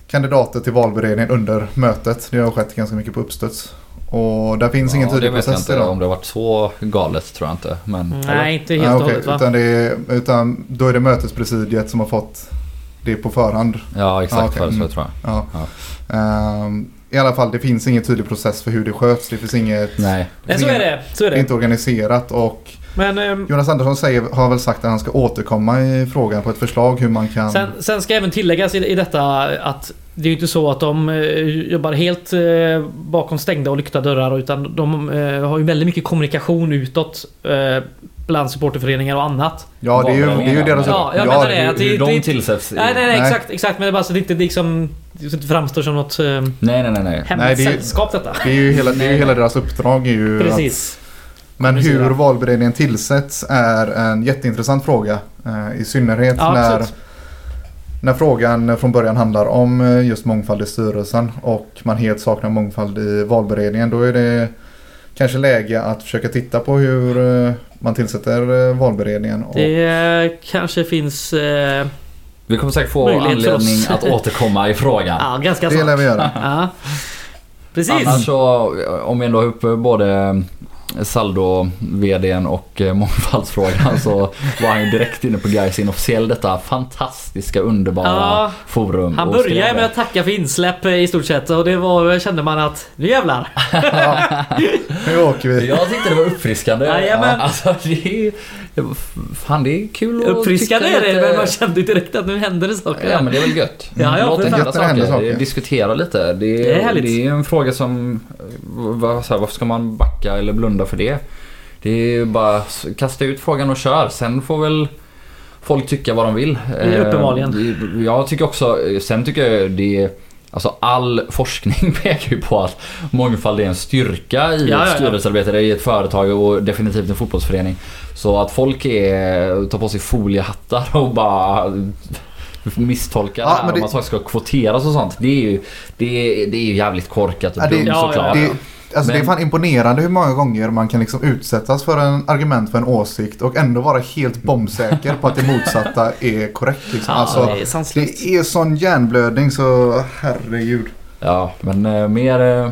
kandidater till valberedningen under mötet. Det har skett ganska mycket på uppstuds. Och där finns ingen Ja, tydlig det vet jag process inte idag. om det har varit så galet tror jag inte. Men, Nej, inte helt och okej, hållet va? utan, det är, utan då är det mötespresidiet som har fått det på förhand. Ja exakt Ja, okej. för så Mm. tror jag. Ja. Ja. Ehm, I alla fall, det finns ingen tydlig process för hur det sköts. Det finns inget... Nej. Nej, så är det. Så är Det är det. inte organiserat och Men ehm, Jonas Andersson säger, har väl sagt att han ska återkomma i frågan på ett förslag hur man kan... sen, sen ska även tilläggas i, i detta att det är ju inte så att de eh, jobbar helt eh, bakom stängda och lyckta dörrar utan de eh, har ju väldigt mycket kommunikation utåt. Bland supporterföreningar och annat. ja, det är ju, det är ju deras... Ja, jag menar det. att det- Hur de det- tillsätts. Nej, nej, nej, Nej. exakt, exakt. Men det är bara så att det inte liksom det framstår som något Nej, nej, nej. nej. hemligt Nej, det är ju- sällskap detta. Det är ju hela, det är ju hela deras uppdrag är ju Precis. att Men hur valberedningen tillsätts är en jätteintressant fråga. I synnerhet Ja, när, absolut. När frågan från början handlar om eh, just mångfald i styrelsen och man helt saknar mångfald i valberedningen. Då är det kanske läge att försöka titta på hur eh, man tillsätter eh, valberedningen. Och, Det kanske finns... Eh, Vi kommer säkert få anledning att återkomma i frågan. ja, ganska det lär snart. vi göra. Ja. Precis. Annars så, om vi ändå har uppe både Saldo-VDn och eh, mångfaldsfrågan så var han ju direkt inne på Guys inofficiell detta fantastiska underbara Ja, forum. Han började med att tacka för insläpp eh, i stort sett och det var, kände man att nu jävlar. Nu åker vi. Jag tyckte det var uppfriskande. Jajamän. Alltså det Fan det är kul att Uppfriskande tycka är det lite- men man kände direkt att nu händer det saker. Ja men det är väl gött. Ja, ja, Låt hända saker. saker. Diskutera lite. Det är, Det är det är en fråga som... Vad, så här, varför ska man backa eller blunda för det? Det är ju bara kasta ut frågan och kör. Sen får väl folk tycka vad de vill. är uppenbarligen. Eh, Jag tycker också... Sen tycker jag det är... Alltså all forskning pekar ju på att mångfald är en styrka i Ja, ja, ja. ett styrelsearbete, i ett företag och definitivt en fotbollsförening. Så att folk är, tar på sig foliehattar och bara misstolkar Ja, det här det- om att saker ska kvoteras och sånt. Det är ju, det är, det är ju jävligt korkat och Ja, dumt Ja, ja, såklart. Det, alltså det är Men- fan imponerande hur många gånger man kan liksom utsättas för en argument för en åsikt och ändå vara helt bombsäker på att det motsatta är korrekt. Liksom. Ja, alltså, det är det är sån hjärnblödning så herregud. Ja, men eh, mer, eh,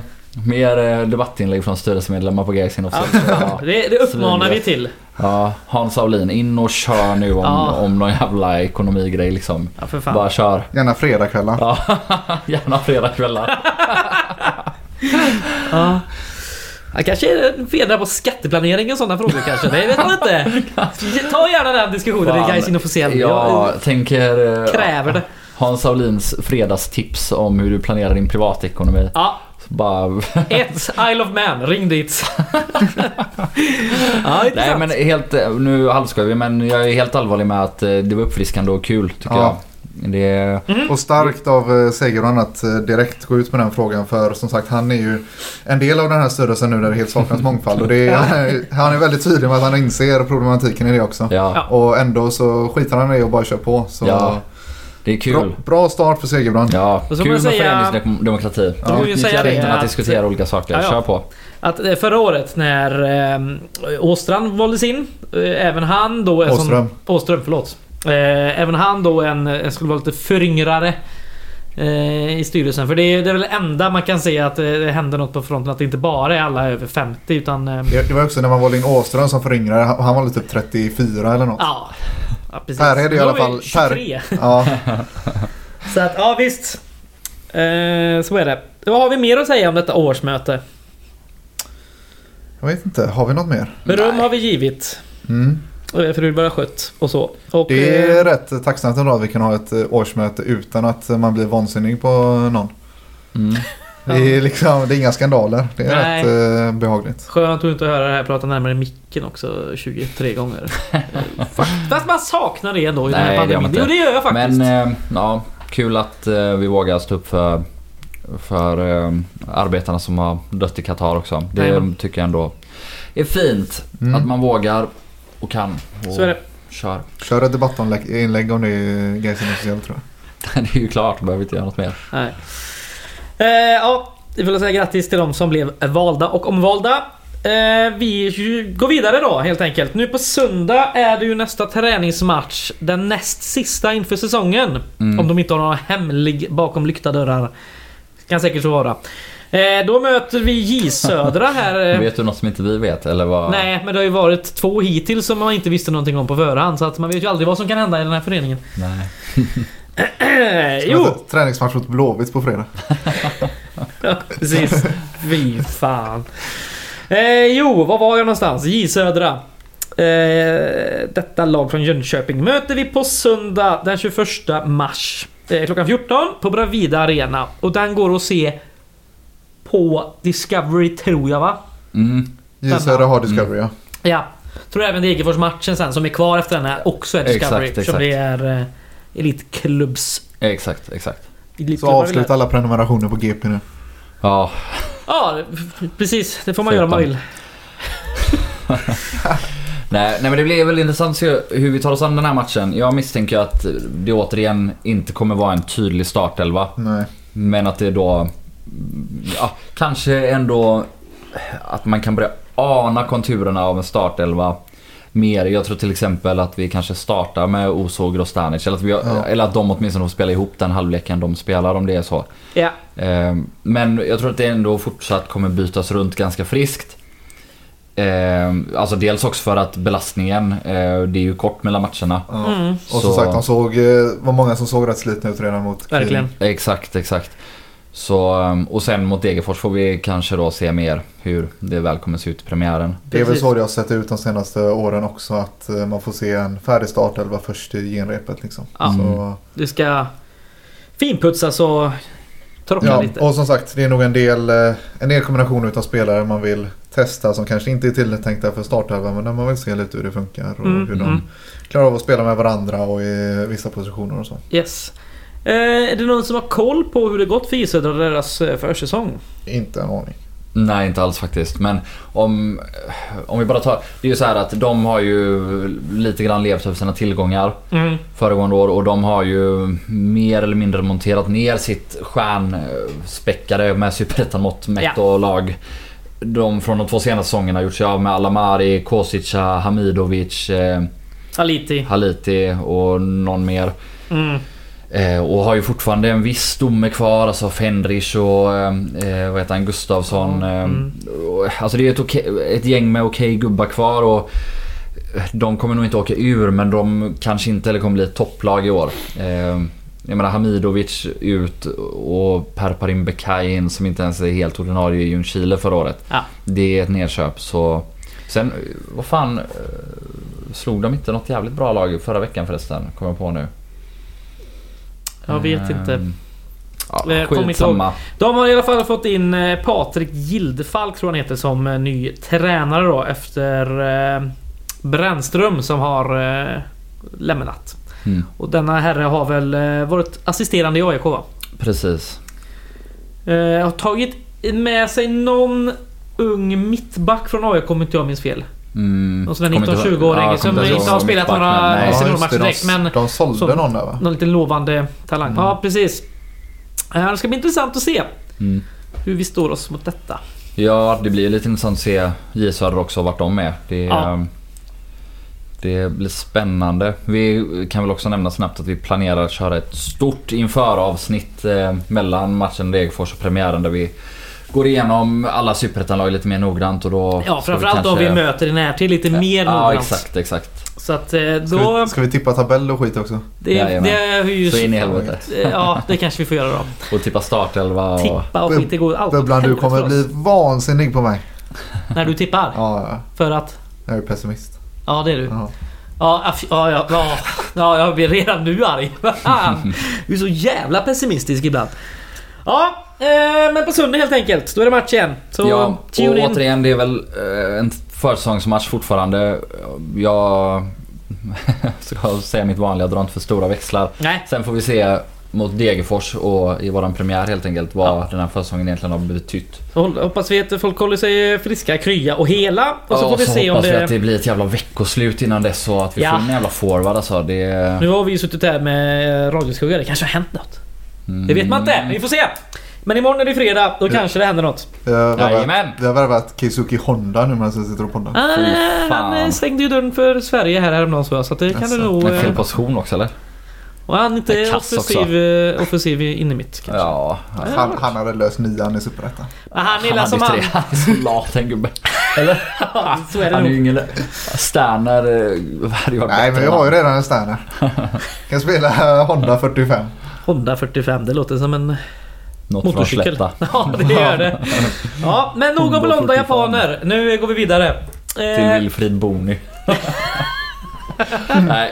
mer eh, debattinlägg från styrelsemedlemmar på Ja, inofficiellt. Ja. det, det uppmanar vi till. ja, Hans Saulin, in och kör nu om, Ja. om någon jävla ekonomigrej liksom. Ja. Bara kör. Gärna fredagskvällar. Ja, gärna fredagskvällar. Ja. Han kanske är fedrar på skatteplanering och sådana frågor kanske. Det vet man inte. Ta gärna den diskussionen i. Gais inofficiell. Jag Jag tänker eh, kräver det. Hans Saulins fredagstips om hur du planerar din privatekonomi. Ja, Bara... ett Isle of Man. Ring dit. ja, Nej men helt, nu halvskojar vi men jag är helt allvarlig med att eh, det var uppfriskande och kul tycker Ja. jag. Det, Och starkt av eh, Segerholm att eh, direkt gå ut med den frågan för som sagt han är ju en del av den här styrelsen nu där det helt saknas mångfald och det är, han är väldigt tydlig med att han inser problematiken i det också. ja, Ja. Och ändå så skiter han i det och bara kör på. Så Ja, det är kul. bra, bra start för Segerbrand. Ja, kul får med man säga- föreningsdemokrati. Får vi ju säga det att att- diskutera olika saker. Ja, ja. Kör på. Att eh, förra året när eh, Åstrand valdes in, eh, även han då... Åström. Åström, förlåt. Eh, även han då en, en skulle vara lite föryngrare eh, i styrelsen. För det är, det är väl det enda man kan säga att eh, det händer något på fronten. Att det inte bara är alla över 50 utan... Eh, Det, det var också när man valde in Åström som föryngrare. Han var väl typ 34 eller något. ja, ja, precis. Per är det i alla fall- Per- 23. Ja, Så att, ja visst. Eh, så är det. Vad har vi mer att säga om detta årsmöte? jag vet inte. Har vi något mer? Beröm Nej. har vi givit. Mm. Eh, det var skött och så. Och, Det eh, är rätt tacksamt ändå att vi kan ha ett eh, årsmöte utan att man blir vansinnig på någon. Mm. Det är, liksom, det är inga skandaler. Det är Nej. rätt eh, behagligt. Skönt att inte höra det här prata närmare micken också 23 gånger. Eh, Fast man saknar det ändå i den Nej, här det gör man pandemin. inte. Jo det gör jag faktiskt. Men eh, ja, kul att eh, vi vågar stå upp för, för eh, arbetarna som har dött i Qatar också. Det Jajamän. tycker jag ändå är fint. Mm. Att man vågar och kan. Och Så är det. Kör. Kör ett debattinlägg om det är Gaisen officiellt tror jag. det är ju klart, behöver inte göra något mer. Nej. Eh, ja, vi får säga grattis till de som blev valda och omvalda. Eh, vi går vidare då helt enkelt. Nu på söndag är det ju nästa träningsmatch. Den näst sista inför säsongen. Mm. Om de inte har några hemlig bakom lyckta dörrar. Kan säkert så vara. Eh, då möter vi J Södra här. eh, Vet du något som inte vi vet? Eller vad? Nej, men det har ju varit två hittills som man inte visste någonting om på förhand. Så att man vet ju aldrig vad som kan hända i den här föreningen. Nej. Eh, Ska jo! Träningsmatch mot Blåvitt på fredag. Ja, precis. Fy fan. Eh, jo, var var jag någonstans? J Södra. Eh, detta lag från Jönköping möter vi på söndag den 21 mars. Eh, klockan 14 på Bravida Arena. Och den går att se på Discovery tror jag va? Mm. J Södra har Discovery ja. Ja. Tror även Degerfors-matchen sen som är kvar efter den här också är Discovery. Exakt, exakt. det är eh, elitklubbs... Exakt, exakt. Så elitklubbar vill avsluta alla prenumerationer på GP nu. Ja, Ja, precis. Det får man göra om man vill. nej, nej men det blir väl intressant att se hur vi tar oss an den här matchen. Jag misstänker att det återigen inte kommer vara en tydlig startelva. Nej. Men att det då... Ja, kanske ändå att man kan börja ana konturerna av en startelva mer. Jag tror till exempel att vi kanske startar med Oso och Grostanic. Eller att, vi, Ja. eller att de åtminstone får spela ihop den halvleken de spelar om det är så. Ja. Eh, Men jag tror att det ändå fortsatt kommer bytas runt ganska friskt. Eh, Alltså dels också för att belastningen, eh, det är ju kort mellan matcherna. Ja. Mm. Och som Så- sagt, de såg, eh, var många som såg rätt slitna ut redan mot Kiel. Verkligen. Exakt, exakt. Så, eh, och sen mot Degerfors får vi kanske då se mer hur det väl kommer se ut i premiären. Det är väl så det har sett ut de senaste åren också. Att eh, man får se en färdig startelva först i genrepet. Liksom. Ja. Så, Det ska finputsas och torka ja, lite. och som sagt, det är nog en del, eh, en del kombinationer av spelare man vill testa som kanske inte är tilltänkta för startelva men där man vill se lite hur det funkar och Mm, hur de mm. klarar av att spela med varandra och i vissa positioner och så. Yes. Eh, är det någon som har koll på hur det gått för J Södra deras eh, försäsong? Inte en aning. Nej, inte alls faktiskt. Men om, om vi bara tar... Det är ju så här att de har ju lite grann levt över sina tillgångar Mm. föregående år och de har ju mer eller mindre monterat ner sitt stjärnspäckade med superettan-mått mätt Ja. och lag. De från de två senaste säsongerna har gjort sig av med Alamari, Kosica, Hamidovic, eh, Aliti. Haliti och någon mer. Mm. Eh, och har ju fortfarande en viss stomme kvar, alltså Fendrich och eh, vad heter han, Gustavsson. Eh, Mm. alltså det är ett, okej- ett gäng med okej gubbar kvar och eh, de kommer nog inte åka ur men de kanske inte heller kommer bli ett topplag i år. Eh, jag menar Hamidovic ut och Perparin Bekain som inte ens är helt ordinarie i Ljungskile förra året. Ja. Det är ett nedköp så... Sen, vad fan... eh, Slog de inte något jävligt bra lag förra veckan förresten? Kommer jag på nu. Jag vet inte. Ehm, Ja, Jag kommer inte skitsamma. De har i alla fall fått in eh, Patrik Gildefalk tror jag han heter som eh, ny tränare då efter eh, Brännström som har lämnat. Mm, Och denna herre har väl varit assisterande i AIK va? precis. Eh, har tagit med sig någon ung mittback från AIK om inte jag minns fel. Mm, Någon sån där kommer inte ihåg- 19-20-åring ja, som inte har spelat några seniormatcher direkt, men de sålde som- någon där va? någon liten lovande talang. Mm. Ja precis. Eh, Det ska bli intressant att se Mm. hur vi står oss mot detta. Ja, det blir lite intressant att se J Södra också vart de är. Det, Ja. det blir spännande. Vi kan väl också nämna snabbt att vi planerar att köra ett stort införavsnitt eh, mellan matchen Degerfors och premiären där vi går igenom alla superettanlag lite mer noggrant och då... Ja, vi framförallt om vi kanske- möter i närtid lite mer Ja, noggrant. exakt, exakt. Så att eh, Ska då... vi, ska vi tippa tabell och skit också? Det, det är ju... Så in i helvete. Ja, det kanske vi får göra då. Och tippa startelva och... Tippa och skit, det går alltid åt Bubblan, du kommer bli vansinnig på mig. När du tippar? Ja, ja. För att... jag är pessimist. Ja, det är du. Ja. Ja, ja, ja, ja, ja, jag blir redan nu arg. Du är så jävla pessimistisk ibland. Ja, eh, men på söndag helt enkelt. Då är det match igen. Så Ja, och tune in. återigen det är väl eh, en försäsongsmatch fortfarande. Jag ska säga mitt vanliga, dra inte för stora växlar. Nej, Sen får vi se mot Degerfors och i våran premiär helt enkelt vad Ja. den här försäsongen egentligen har betytt. så hoppas vi att folk håller sig friska, krya och hela. Och så Ja, får vi se om hoppas vi det... att det blir ett jävla veckoslut innan dess och att vi Ja. får en jävla forward alltså. Det... Nu har vi ju suttit här med radioskugga. Det kanske har hänt något. Det vet man inte. Vi får se. Men imorgon är det fredag. Då kanske det händer något. Vi har värvat- Jajamän. vi har värvat Kizuki Honda nu medan vi sitter och poddar. Ah, fan. han eh, stängde ju dörren för Sverige här häromdagen så, så att det kan det Jaså. nog... Men fel eh, position också eller? Och han är inte är offensiv, eh, offensiv inne mitt kanske. Ja. Han, han hade löst nian i Superettan. Ah, Han är Han som han... Han är så lat den gubben. Eller? så är det Han är ju ingen... Sterner eh, hade ju varit Nej, men än har ju redan en Sterner. Kan spela Honda 45. Honda 45, det låter som en Något motorcykel. Ja, det gör det. Ja, men nog om blonda 45. japaner. Nu går vi vidare. Till Eh, Wilfrid Boni. Nej,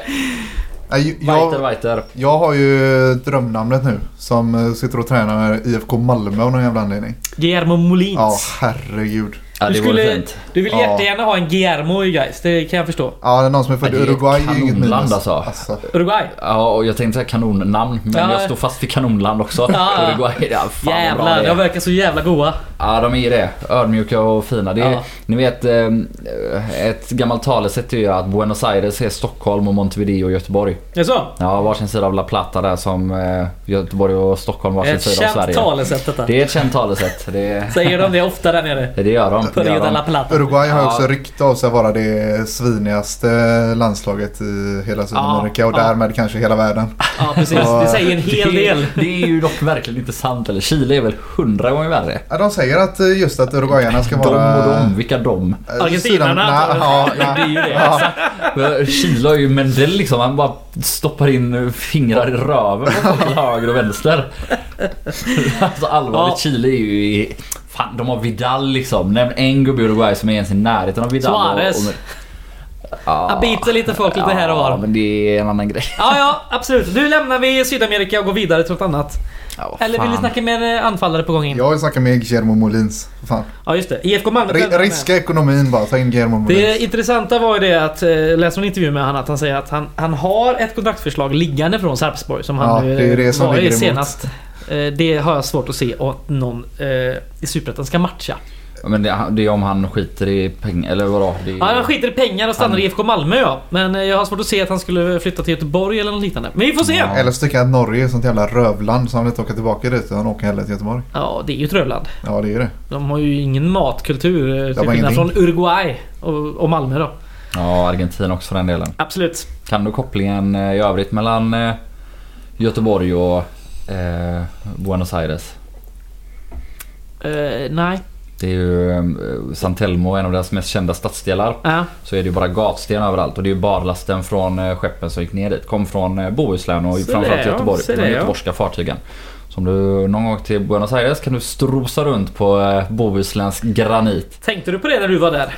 Weiter, Jag, Weiter. jag har ju drömnamnet nu. Som eh, sitter och tränar med IFK Malmö av någon jävla anledning. Guillermo Molins. Ja, herregud. Ja, du, det skulle, fint. du vill Ja. jättegärna ha en Guillermo i Gais, det kan jag förstå. Ja, det är någon som är född i Ja, det är Uruguay är inget kanonland minus. alltså. Uruguay? Ja, och jag tänkte säga kanonnamn, men Ja. jag står fast vid kanonland också. Ja. Uruguay, ja, fan Jävlar, det de är. verkar så jävla goa. Ja, de är det. Ödmjuka och fina. Det är, Ja. Ni vet, eh, ett gammalt talesätt är ju att Buenos Aires är Stockholm och Montevideo och Göteborg. Är det så? Ja, varsin sida av La Plata där som eh, Göteborg och Stockholm varsin Ett sida av känt Sverige. talesätt detta. Det är ett känt talesätt. Det, Säger de det ofta där nere? det gör de. De la de. Plata? Uruguay har Ja. också rykte av sig att vara det svinigaste landslaget i hela Sydamerika och ja. därmed kanske hela världen. Ja, precis. Ja. Det säger en hel det, del. det är ju dock verkligen inte sant. Eller Chile är väl hundra gånger värre. Ja, de säger att eh, just att uruguayarna ska De vara... och de, vilka de? Eh, Argentinarna ja, Det är ju det. Ja. exakt. Chile har ju Mendel liksom. Han bara stoppar in fingrar i röven på höger och vänster. Alltså allvarligt, Ja. Chile är ju i... Fan, de har Vidal liksom. Nämn en gubbe i Uruguay som är ens i närheten av Vidal. Suarez. Och, och, ja, Han biter lite folk lite här och Ja, var. men det är en annan grej. Ja, ja, absolut. Nu lämnar vi Sydamerika och går vidare till något annat. Ja, Eller vill du snacka med en anfallare på gång in? Jag vill snacka med Guillermo Molins. För Fan. Ja, just det. IFK Malmö Ri- tävlar med. riska ekonomin bara. Ta in Guillermo Molins. Det intressanta var ju det att, eh, läste en intervju med han att han säger att han, han har ett kontraktsförslag liggande från Sarpsborg som han Ja, nu det är det som var i senast. Eh, Det har jag svårt att se att någon eh, i Superettan ska matcha. Men det, det är om han skiter i pengar, eller vadå? Det är, Ja, han skiter i pengar och stannar Han- i IFK Malmö ja. Men eh, jag har svårt att se att han skulle flytta till Göteborg eller något liknande. Men vi får se! Ja. Ja, Eller så tycker jag att Norge är sånt jävla rövland så han vill inte åka tillbaka dit utan han åker hellre till Göteborg. det är ju ett rövland. Ja det är det. De har ju ingen matkultur till skillnad från Uruguay och, och Malmö då. Ja, Argentina också för den delen. Absolut. Kan du kopplingen i övrigt mellan Göteborg och eh, Buenos Aires? Eh, nej. Det är ju eh, San Telmo, en av deras mest kända stadsdelar. Ja. Så är det ju bara gatsten överallt och det är ju barlasten från eh, skeppen som gick ner dit. Kom från eh, Bohuslän och Så framförallt det, ja. Göteborg. Så de det, ja. göteborgska fartygen. Så om du någon gång till Buenos Aires kan du strosa runt på eh, Bohusläns granit. Tänkte du på det när du var där?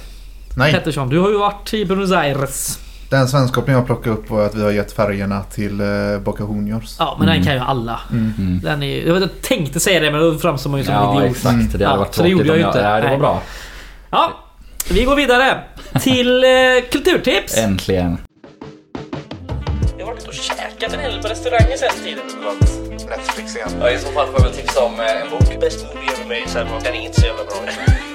Nej, Pettersson, du har ju varit i Buenos Aires. Den svenskkoppling jag plockade upp var att vi har gett färgerna till eh, Boca Juniors. Ja, men den Mm. kan ju alla. Mm. Mm. Den är, jag, vet, jag tänkte säga det men då framstår man ju som en Ja idiot. exakt, Mm. det hade Ja, varit så det gjorde jag ju inte. Nej, det var bra. Ja, vi går vidare till eh, kulturtips. Äntligen. Jag har varit och käkat en hel del på restauranger sen tiden. Netflix igen. Ja, I så fall får jag väl tipsa om eh, en bok. Bäst movie ever made den är inte så jävla bra.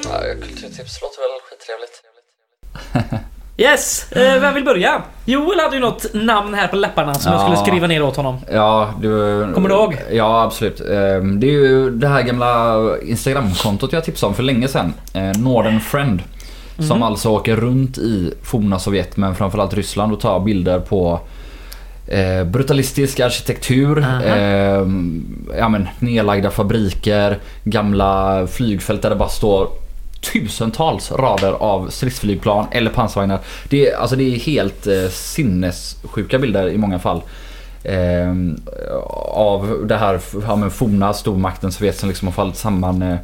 Ja, kulturtips låter väl skittrevligt. Yes, eh, vem vill börja? Joel hade ju något namn här på läpparna som jag Ja. skulle skriva ner åt honom. Ja, du... Kommer du ihåg? Ja, absolut. Ehm, Det är ju det här gamla Instagramkontot jag tipsade om för länge sedan. Eh, Northern Friend. Som alltså åker runt i forna Sovjet men framförallt Ryssland och tar bilder på eh, brutalistisk arkitektur, eh, ja, men, nedlagda fabriker, gamla flygfält där det bara står tusentals rader av stridsflygplan eller pansarvagnar. Det är, alltså det är helt eh, sinnessjuka bilder i många fall. Eh, av det här ja, men forna stormakten Sovjet som liksom har fallit samman. Eh,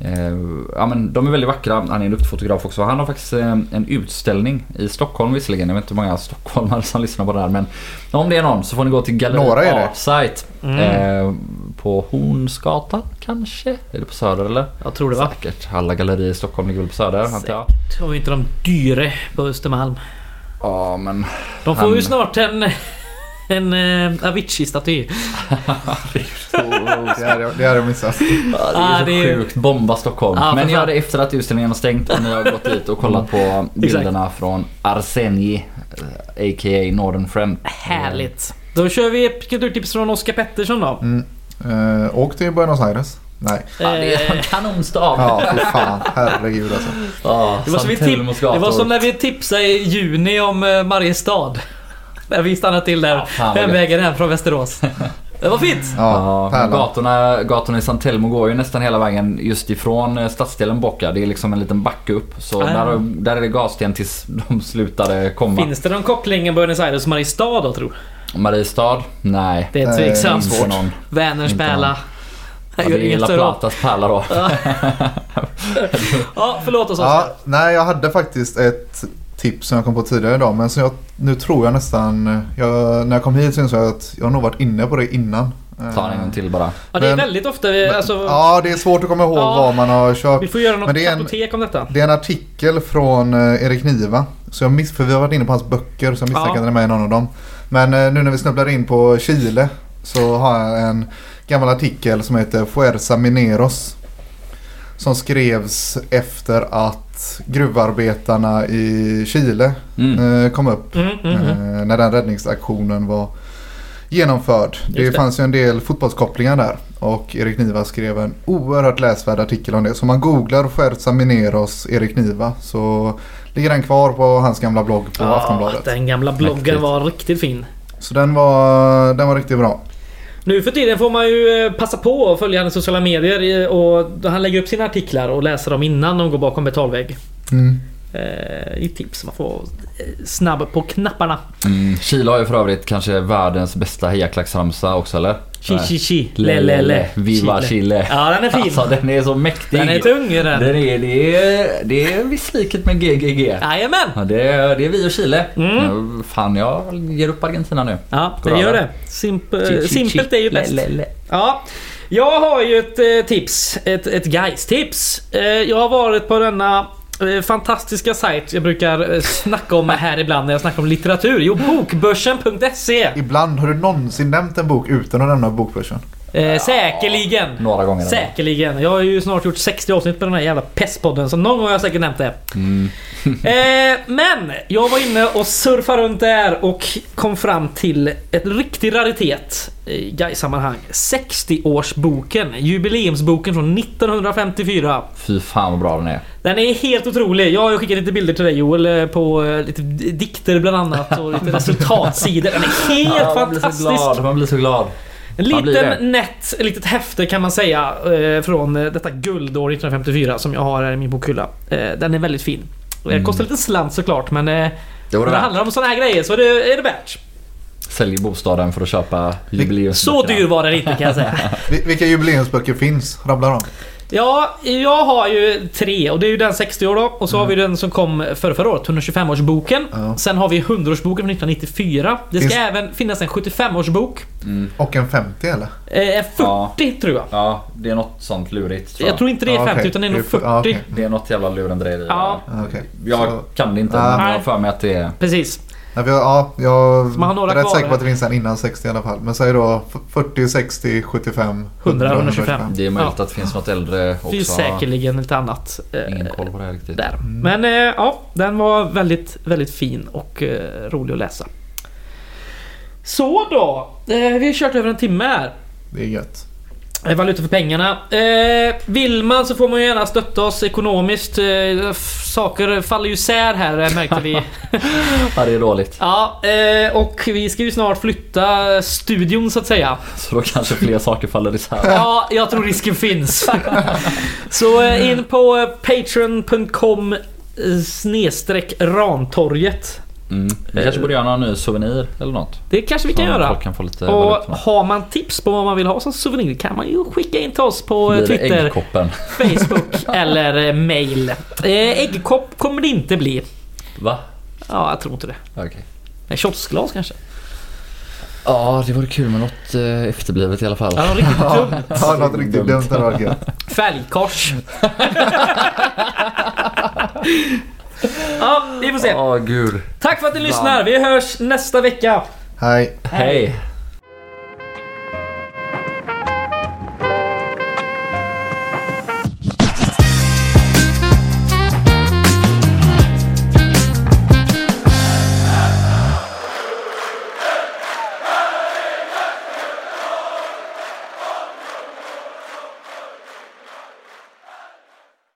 eh, ja, men de är väldigt vackra. Han är en duktig fotograf också. Han har faktiskt eh, en utställning i Stockholm visserligen. Jag vet inte hur många stockholmare som lyssnar på det här. Men om det är någon så får ni gå till Galleri. Artsite. Mm. På Hornsgatan kanske? Är det på Söder eller? Jag tror det va? Säkert. Alla gallerier i Stockholm ligger väl på Söder antar jag. Och inte de dyre på Östermalm. Ja men... De får Han- ju snart en... En uh, Avicii-staty. Det hade jag- missat. Ja, det är Ah, så det är- sjukt. Bomba Stockholm. För men jag hade efter att utställningen har stängt och ni har gått dit och kollat på bilderna från Arsenji, eh, a.k.a. Northern Friend. Härligt. Då kör vi ett kulturtips från Oskar Pettersson då. Mm. Eh, åk till Buenos Aires. Nej. Ja, det är en Eh, kanonstad. Ja, fy fan. Herregud alltså. Ja, Det var, som vi tip- det var som när vi tipsade i juni om uh, Mariestad. När vi stannade till där Ja, fan vad fem gött. vägen hem från Västerås. Det var fint. Ja, Ja, gatorna, gatorna i San Telmo går ju nästan hela vägen just ifrån eh, stadsdelen Bocca. Det är liksom en liten backe upp. Så Ah. där, där är det gassten tills de slutade komma. Finns det någon koppling Buenos Aires och Mariestad då tro? Mariestad? Nej. Det är tveksamt. Vänerns pärla. Jag Ja, det är inget La. Platas pärla då. Ja, förlåt oss. Ja, nej, jag hade faktiskt ett tips som jag kom på tidigare idag. Men så jag, nu tror jag nästan... Jag, när jag kom hit så insåg jag att jag har nog varit inne på det innan. Ta en gång till bara. Ja, det är väldigt ofta vi, alltså, Ja, det är svårt att komma ihåg Ja. vad man har kört. vi får göra något Men det är en- kartotek om detta. Det är en artikel från eh, Erik Niva. Så jag miss, för vi har varit inne på hans böcker så jag misstänker Ja. att den är med i någon av dem. Men eh, nu när vi snubblar in på Chile så har jag en gammal artikel som heter Fuerza Mineros. Som skrevs efter att gruvarbetarna i Chile Mm. eh, kom upp. Mm, mm, mm. Eh, när den räddningsaktionen var genomförd. Det, det. fanns ju en del fotbollskopplingar där. Och Erik Niva skrev en oerhört läsvärd artikel om det. Så om man googlar Fuerza Mineros Erik Niva så ligger den kvar på hans gamla blogg på Ja, Aftonbladet. den gamla bloggen Mäktigt. var riktigt fin. Så den var, den var riktigt bra. Nu för tiden får man ju eh, passa på att följa hans sociala medier eh, och han lägger upp sina artiklar och läser dem innan de går bakom betalvägg. Mm. Eh, I tips, man får eh, snabb på knapparna. Mm. Chile har ju för övrigt kanske världens bästa hejaklacksramsa också eller? Chi chi chi, Le, le le. Viva Chile. Ja den är fin. Alltså den är så mäktig. den är tung den. Den är, det, är, det är en viss likhet med GGG. Jajamän! Ja, det, är, det är vi och Chile. Mm. Fan, jag ger upp Argentina nu. Ja, det gör det. Simp Chi, chi, simpelt chi. är ju bäst. Le, le, le. Ja, jag har ju ett eh, tips. Ett, ett guys-tips. Eh, jag har varit på denna Eh, fantastiska sajt jag brukar eh, snacka om här ibland när jag snackar om litteratur. Jo, bokbörsen.se. Ibland har du någonsin nämnt en bok utan att nämna bokbörsen. Eh, säkerligen. Några gånger. Säkerligen. Jag har ju snart gjort 60 avsnitt på den här jävla pestpodden så någon gång har jag säkert nämnt det. Mm. eh, men jag var inne och surfade runt där och kom fram till ett riktig raritet i Gais-sammanhang. 60-årsboken. Jubileumsboken från 1954. Fy fan vad bra den är. Den är helt otrolig. Jag har ju skickat lite bilder till dig Joel eh, på eh, lite dikter bland annat och lite resultatsidor. Den är helt man blir så fantastisk. glad. Man blir så glad. En liten nätt, litet häfte kan man säga eh, från eh, detta guldår 1954 som jag har här i min bokhylla. Eh, den är väldigt fin. Det Mm. kostar lite slant såklart men eh, Det var när det det handlar om såna här grejer så är det, är det värt. Sälj bostaden för att köpa jubileums. Så dyr var den inte kan jag säga. Vi- Vilka jubileumsböcker finns? Rabbla dem. Ja, jag har ju tre och det är ju den 60 år då. Och så har vi den som kom för förra året, 125-årsboken. Ja. Sen har vi 100-årsboken från 1994. Det ska Finns- även finnas en 75-årsbok. Mm. Och en 50 eller? Eh, 40 Ja. tror jag. Ja, det är något sånt lurigt tror Jag jag. tror inte det är Ja, 50 okej. utan det är nog Det är för- 40. ja, okej. Det är något jävla lurendrejeri. Ja. Ja, okej. Jag Så- kan det inte men jag har för mig att det är... Precis. Ja, för jag, ja, jag man har några är rätt säker på att det finns en innan 60 i alla fall. Men säg då f- 40, 60, 75, 100, 125. Det är möjligt Ja. att det finns något äldre Det också. finns säkerligen lite annat. eh, Ingen koll på det riktigt. Där. Men eh, ja, den var väldigt, väldigt fin och eh, rolig att läsa. Så då. Vi har kört över en timme här. Det är gött. Eh, Valuta för pengarna. Eh, vill man så får man gärna stötta oss ekonomiskt. Eh, saker faller ju isär här eh, märkte vi. Ja, det är dåligt. ja, eh, och vi ska ju snart flytta studion så att säga. Så då kanske fler saker faller isär. Ja, jag tror risken finns. Så eh, in på patreon.com snedstreck Rantorget. Mm. Vi kanske borde göra någon ny souvenir eller något. Det kanske vi kan göra. Kan Och valuta har man tips på vad man vill ha som souvenir kan man ju skicka in till oss på Blir Twitter, äggkoppen? Facebook eller eh, mail. Eh, Äggkopp kommer det inte bli. Va? Ja, jag tror inte det. Okej. Nej, Shotsglas kanske? Ja, det vore kul med något eh, efterblivet i alla fall. Ja, något riktigt dumt. Ja, något riktigt dumt hade varit. Fälgkors. ja, vi får se. Åh, gud. Tack för att ni lyssnar. Vi hörs nästa vecka. Hej. Hej.